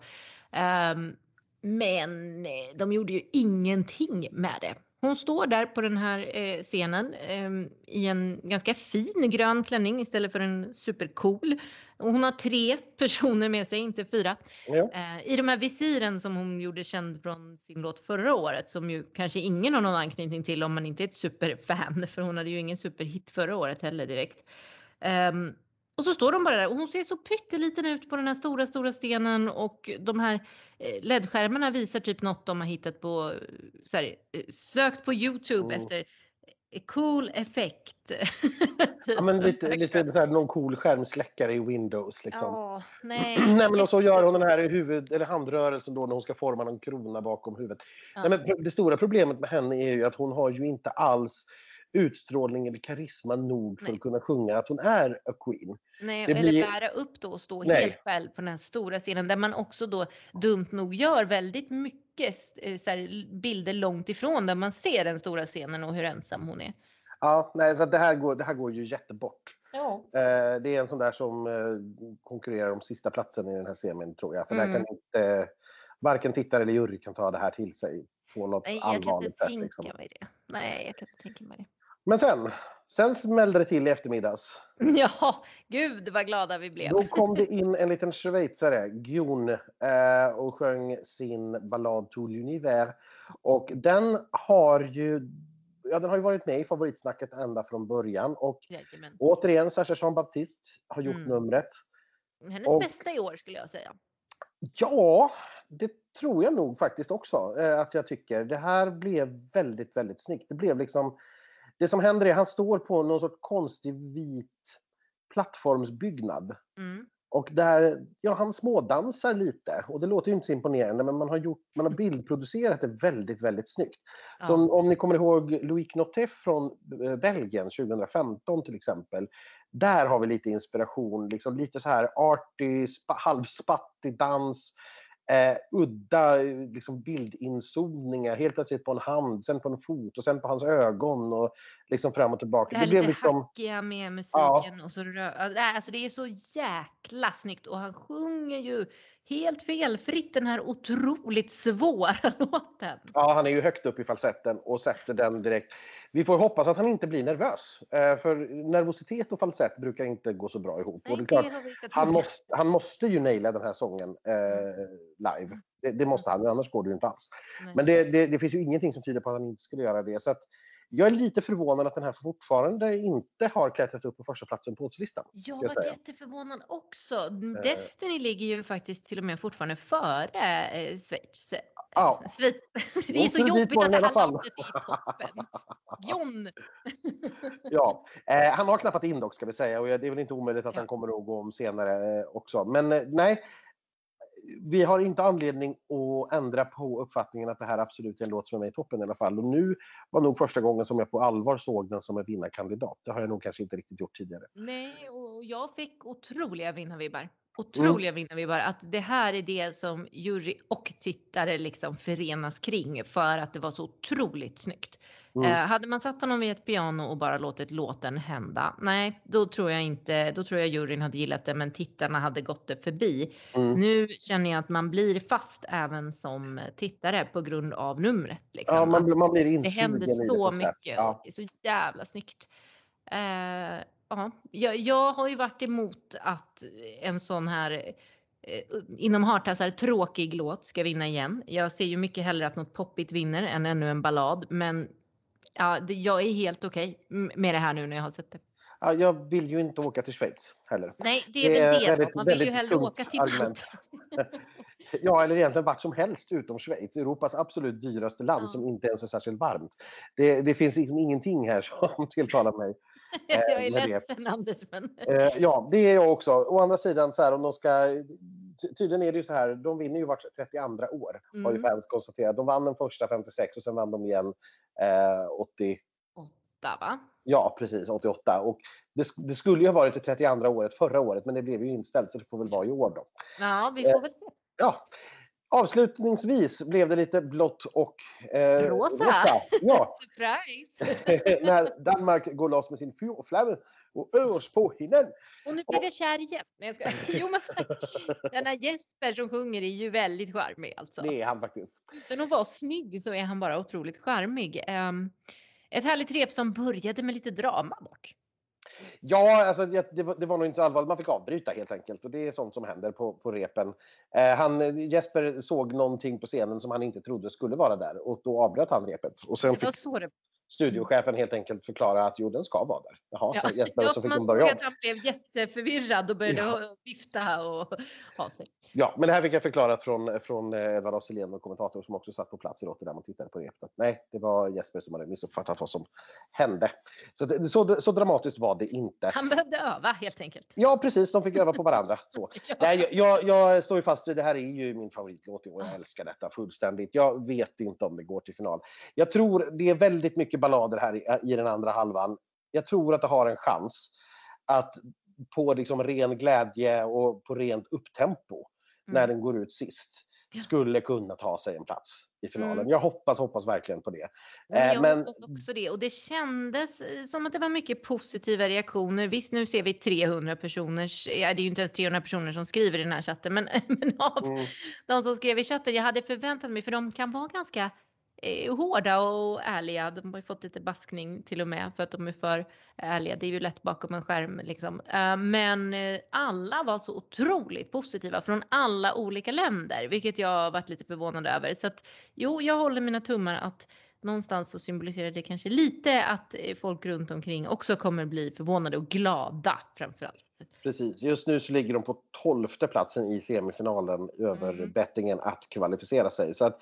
Ehm, men eh, de gjorde ju ingenting med det. Hon står där på den här eh, scenen ehm, i en ganska fin grön klänning istället för en supercool. Och hon har tre personer med sig, inte fyra. ja. Eh, I de här visiren som hon gjorde känd från sin låt förra året som ju kanske ingen har någon anknytning till om man inte är ett superfan för hon hade ju ingen superhit förra året heller direkt. Och så står de bara där och hon ser så pytteliten ut på den här stora, stora stenen och de här eh, LED-skärmarna visar typ något de har hittat på, eh, så här, eh, sökt på Youtube Mm. efter cool effekt. Ja, men lite, lite så här, någon cool skärmsläckare i Windows. Liksom. Ja, nej. Nej, men och så gör hon den här huvud, eller handrörelsen då när hon ska forma någon krona bakom huvudet. Ja. Nej, men det stora problemet med henne är ju att hon har ju inte alls utstrålning eller karisma nog för Nej. att kunna sjunga att hon är a queen. Nej, Det eller blir- bära upp då och stå Nej. helt själv på den här stora scenen där man också då dumt nog gör väldigt mycket eh, så här, bilder långt ifrån där man ser den stora scenen och hur ensam hon är. Ja, nej, så det, här går, det här går ju jättebort. Ja. Eh, det är en sån där som eh, konkurrerar om sista platsen i den här semin tror jag. För där Mm. kan inte, varken tittare eller jury kan ta det här till sig på något Nej, jag kan allvarligt inte sätt. tänka Liksom. mig det. Nej, jag kan inte tänka mig det. Men sen, sen smällde det till i eftermiddags. Ja, gud vad glada vi blev. Då kom det in en liten schweizare, Gun, eh, och sjöng sin ballad Tout l'univers. Och den har ju, ja, den har ju varit med i favoritsnacket ända från början. Och Jajamän. återigen, Sacha Jean-Baptiste har gjort Mm. numret. Hennes och- bästa i år skulle jag säga. Ja, det tror jag nog faktiskt också eh, att jag tycker. Det här blev väldigt, väldigt snyggt. Det blev liksom, det som händer är att han står på någon sorts konstig vit plattformsbyggnad. Mm. Och där, ja, han smådansar lite och det låter ju inte så imponerande men man har, gjort, man har bildproducerat det väldigt, väldigt snyggt. Ja. Så om, om ni kommer ihåg Loic Notet från eh, Belgien 2015 till exempel. Där har vi lite inspiration, liksom lite så här arty, spa, halvspattig dans. Eh, udda liksom bildinzoomningar, helt plötsligt på en hand, sen på en fot och sen på hans ögon och liksom fram och tillbaka. Det här Det blev lite liksom, hackiga med musiken och så rö- ja, alltså det är så jäkla snyggt och han sjunger ju helt felfritt den här otroligt svåra låten. Ja, han är ju högt upp i falsetten och sätter den direkt. Vi får hoppas att han inte blir nervös. Eh, för nervositet och falsett brukar inte gå så bra ihop. Nej, och det är klart, han, måste, han måste ju naila den här sången eh, live. Det, det måste han, annars går det ju inte alls. Nej. Men det, det, det finns ju ingenting som tyder på att han inte skulle göra det. Så att jag är lite förvånad att den här fortfarande inte har klättrat upp på första platsen på oddslistan. Jag var jätteförvånad också. Destiny ligger ju faktiskt till och med fortfarande före eh, Schweiz. Ja. Schweiz. Det är så jobbigt att det här landet är i toppen. John! Ja, eh, han har knappat in dock ska vi säga och det är väl inte omöjligt att Ja. han kommer att gå om senare eh, också. Men eh, nej, vi har inte anledning att ändra på uppfattningen att det här absolut är en låt som är med i toppen i alla fall. Och nu var nog första gången som jag på allvar såg den som en vinnarkandidat. Det har jag nog kanske inte riktigt gjort tidigare. Nej, och jag fick otroliga vinnarvibbar. Otroliga Mm. vinnarvibbar. Att det här är det som jury och tittare liksom förenas kring för att det var så otroligt snyggt. Mm. Eh, hade man satt honom vid ett piano och bara låtit låten hända, nej, då tror jag inte, då tror jag juryn hade gillat det, men tittarna hade gått det förbi. Mm. Nu känner jag att man blir fast även som tittare på grund av numret. Liksom. Ja, man, man blir Det händer så mycket. Ja. Det är så jävla snyggt. Eh, ja, jag, jag har ju varit emot att en sån här Eh, inom hartassar tråkig låt ska vinna igen. Jag ser ju mycket hellre att något poppigt vinner än ännu en ballad. Men ja, jag är helt okej okay med det här nu när jag har sett det. Ja, jag vill ju inte åka till Schweiz heller. Nej, det är det väl det. Väldigt, Man vill ju hellre åka till Malta. ja, eller egentligen vart som helst utom Schweiz. Europas absolut dyraste land ja. som inte ens är särskilt varmt. Det, det finns liksom ingenting här som tilltalar mig. jag är eh, ledsen Anders. Men... Eh, ja, det är jag också. Å andra sidan, så här, om de ska... Tydligen är det ju så här, de vinner ju vart 32 år, mm. har ju mm. fans konstaterat. De vann den första 56 och sen vann de igen eh, 80... 8 va? Ja, precis, 88. Och det, det, skulle ju ha varit det 32 året förra året, men det blev ju inställt så det får väl vara i år då. Ja, vi får eh, väl se. Ja, Avslutningsvis blev det lite blått och eh, rosa. rosa. Ja. Surprise! när Danmark går loss med sin fyrflamme och örs på hinnen. Och nu blev jag kär igen. Nej, jag ska... Jo, men den här Jesper som sjunger är ju väldigt charmig alltså. Det är han faktiskt. Utan att vara snygg så är han bara otroligt charmig. Um, ett härligt rep som började med lite drama dock. Ja, alltså, det, var, det var nog inte så allvarligt. Man fick avbryta helt enkelt. Och det är sånt som händer på, på repen. Eh, han, Jesper såg någonting på scenen som han inte trodde skulle vara där och då avbröt han repet. Och sen det var så det studiochefen helt enkelt förklara att jo, den ska vara där. Jaha, ja. så Jesper, ja, så fick man såg att han blev jätteförvirrad och började ja. vifta och ha sig. Ja, men det här fick jag förklarat från, från eh, Edvard af och kommentator som också satt på plats i Rotterdam och tittade på repet. Nej, det var Jesper som hade missuppfattat vad som hände. Så, det, så, så dramatiskt var det inte. Han behövde öva helt enkelt. Ja, precis. De fick öva på varandra. Så. ja. Nej, jag, jag, står ju fast vid det här är ju min favoritlåt och jag älskar detta fullständigt. Jag vet inte om det går till final. Jag tror det är väldigt mycket ballader här i, i den andra halvan. Jag tror att det har en chans att på liksom ren glädje och på rent upptempo mm. när den går ut sist skulle kunna ta sig en plats i finalen. Mm. Jag hoppas, hoppas verkligen på det. Men jag men... hoppas också det. Och det kändes eh, som att det var mycket positiva reaktioner. Visst, nu ser vi 300 personer. Ja, det är ju inte ens 300 personer som skriver i den här chatten, men, men av mm. de som skrev i chatten, jag hade förväntat mig, för de kan vara ganska eh, hårda och ärliga. De har ju fått lite baskning till och med för att de är för ärliga. Det är ju lätt bakom en skärm liksom. Eh, men eh, alla var så otroligt positiva från alla olika länder, vilket jag varit lite förvånad över. Så att jo, jag håller mina tummar att någonstans så symboliserar det kanske lite att eh, folk runt omkring också kommer bli förvånade och glada framförallt. Precis, just nu så ligger de på tolfte platsen i semifinalen över mm. bettingen att kvalificera sig. Så att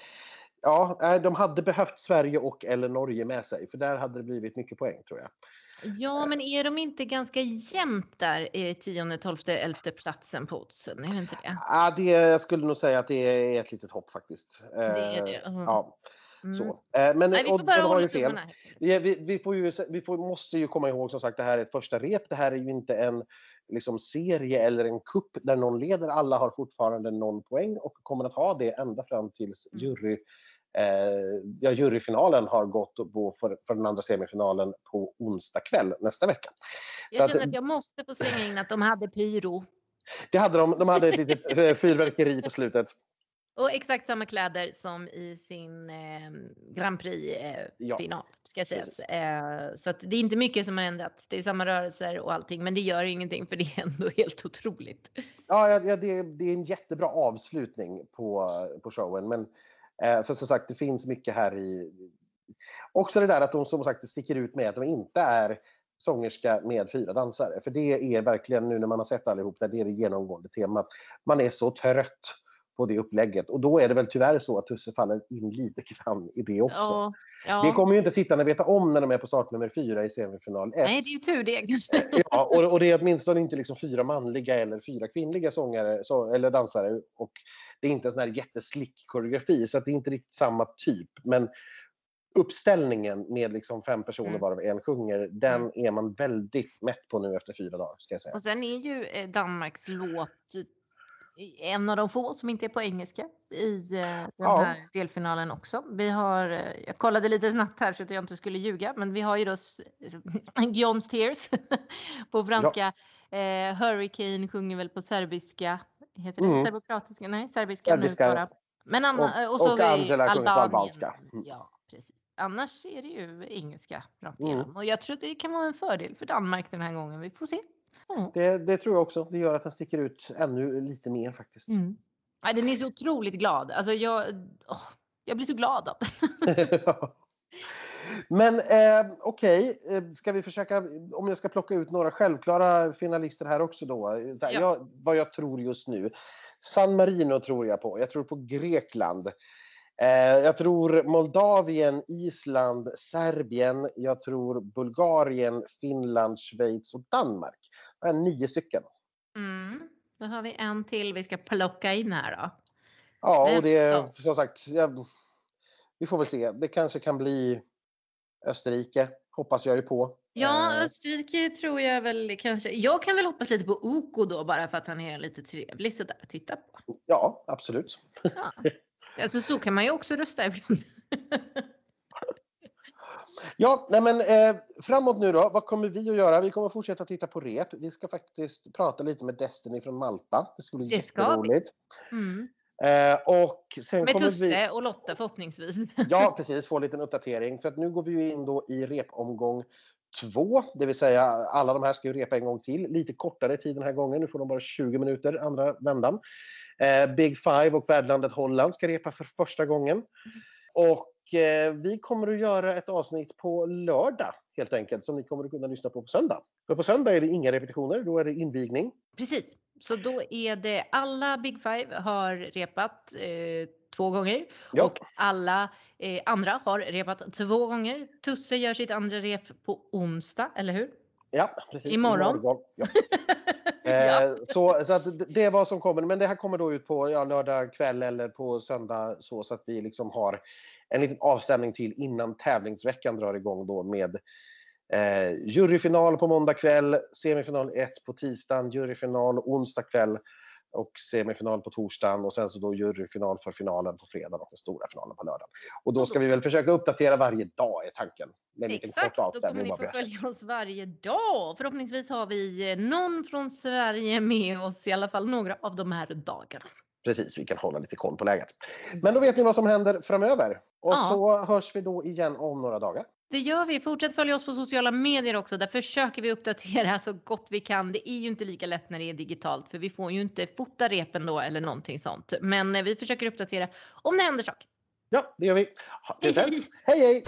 Ja, de hade behövt Sverige och eller Norge med sig, för där hade det blivit mycket poäng tror jag. Ja, men är de inte ganska jämnt där i tionde, tolfte, elfte platsen på oddsen? Är det inte det? Ja, det, jag skulle nog säga att det är ett litet hopp faktiskt. Det är det. Mm. Ja. Mm. Så. Men, Nej, vi får bara hålla fel. Vi, vi, får ju, vi får, måste ju komma ihåg som sagt, det här är ett första rep. Det här är ju inte en liksom, serie eller en kupp där någon leder. Alla har fortfarande noll poäng och kommer att ha det ända fram tills mm. jury Eh, ja, juryfinalen har gått på för, för den andra semifinalen på onsdag kväll nästa vecka. Jag känner att, att jag måste få slänga in att de hade pyro. Det hade de. De hade ett litet eh, fyrverkeri på slutet. Och exakt samma kläder som i sin eh, Grand Prix-final, eh, ska sägas. Eh, så det är inte mycket som har ändrats. Det är samma rörelser och allting, men det gör ingenting för det är ändå helt otroligt. Ja, ja det, det är en jättebra avslutning på, på showen, men Eh, Eh, för som sagt, det finns mycket här i... Också det där att de som sagt sticker ut med att de inte är sångerska med fyra dansare. För det är verkligen nu när man har sett allihop det, det är det genomgående temat. Man är så trött på det upplägget och då är det väl tyvärr så att Tusse faller in lite grann i det också. Ja, ja. Det kommer ju inte tittarna veta om när de är på startnummer fyra i semifinal 1. Nej, det är ju tur det kanske. Ja, och, och det är åtminstone inte liksom fyra manliga eller fyra kvinnliga sångare så, eller dansare. Och det är inte en sån här jätteslick koreografi, så det är inte riktigt samma typ. Men uppställningen med liksom fem personer mm. varav en sjunger, den mm. är man väldigt mätt på nu efter fyra dagar. Ska jag säga. Och sen är ju eh, Danmarks låt en av de få som inte är på engelska i eh, den ja. här delfinalen också. Vi har, eh, jag kollade lite snabbt här så att jag inte skulle ljuga, men vi har ju då Guillaume's Tears på franska. Ja. Eh, Hurricane sjunger väl på serbiska. Heter det mm. serbokratiska? Nej, serbiska, serbiska. nu bara. Men Anna, och, och, så och Angela sjunger på albanska. Mm. Ja, precis. Annars är det ju engelska rakt igenom. Mm. Och jag tror att det kan vara en fördel för Danmark den här gången. Vi får se. Mm. Det, det, tror jag också. Det gör att den sticker ut ännu lite mer faktiskt. Mm. Ja, den är så otroligt glad. Alltså jag, oh, jag blir så glad av Men eh, okej, okay. Eh, ska vi försöka, om jag ska plocka ut några självklara finalister här också då. Ja. Jag, vad jag tror just nu. San Marino tror jag på. Jag tror på Grekland. Eh, jag tror Moldavien, Island, Serbien, jag tror Bulgarien, Finland, Schweiz och Danmark. Det är nio stycken. Mm. Då har vi en till vi ska plocka in här då. Ja, och det är som sagt, jag, vi får väl se. Det kanske kan bli Österrike, hoppas jag ju på. Ja, eh. Österrike tror jag väl kanske. Jag kan väl hoppas lite på Oko då bara för att han är lite trevlig sådär att titta på. Ja, absolut. Ja. Alltså så kan man ju också rösta ibland. Ja, nej men eh, framåt nu då. Vad kommer vi att göra? Vi kommer att fortsätta titta på rep. Vi ska faktiskt prata lite med Destiny från Malta. Det ska bli det jätteroligt. Mm. Eh, och sen med Tusse vi... och Lotta förhoppningsvis. Ja, precis. Få en liten uppdatering. För att nu går vi in då i repomgång två, det vill säga alla de här ska ju repa en gång till. Lite kortare tid den här gången. Nu får de bara 20 minuter andra vändan. Eh, Big Five och värdlandet Holland ska repa för första gången. Och eh, vi kommer att göra ett avsnitt på lördag helt enkelt som ni kommer att kunna lyssna på på söndag. För på söndag är det inga repetitioner, då är det invigning. Precis, så då är det alla Big Five har repat eh, två gånger ja. och alla eh, andra har repat två gånger. Tusse gör sitt andra rep på onsdag, eller hur? Ja, precis. Imorgon. Imorgon. Ja. Eh, så så att det är vad som kommer. Men det här kommer då ut på ja, lördag kväll eller på söndag så, så att vi liksom har en liten avstämning till innan tävlingsveckan drar igång då med eh, juryfinal på måndag kväll, semifinal 1 på tisdagen, juryfinal onsdag kväll och semifinal på torsdagen och sen så då juryfinal för finalen på fredag och den stora finalen på lördagen. Och då ska vi väl försöka uppdatera varje dag är tanken. Exakt, då kommer ni få följa oss varje dag. Förhoppningsvis har vi eh, någon från Sverige med oss i alla fall några av de här dagarna. Precis, vi kan hålla lite koll på läget. Men då vet ni vad som händer framöver. Och ja. så hörs vi då igen om några dagar. Det gör vi. Fortsätt följa oss på sociala medier också. Där försöker vi uppdatera så gott vi kan. Det är ju inte lika lätt när det är digitalt för vi får ju inte fota repen då eller någonting sånt. Men eh, vi försöker uppdatera om det händer saker. Ja, det gör vi. Hej, hej! hej, hej.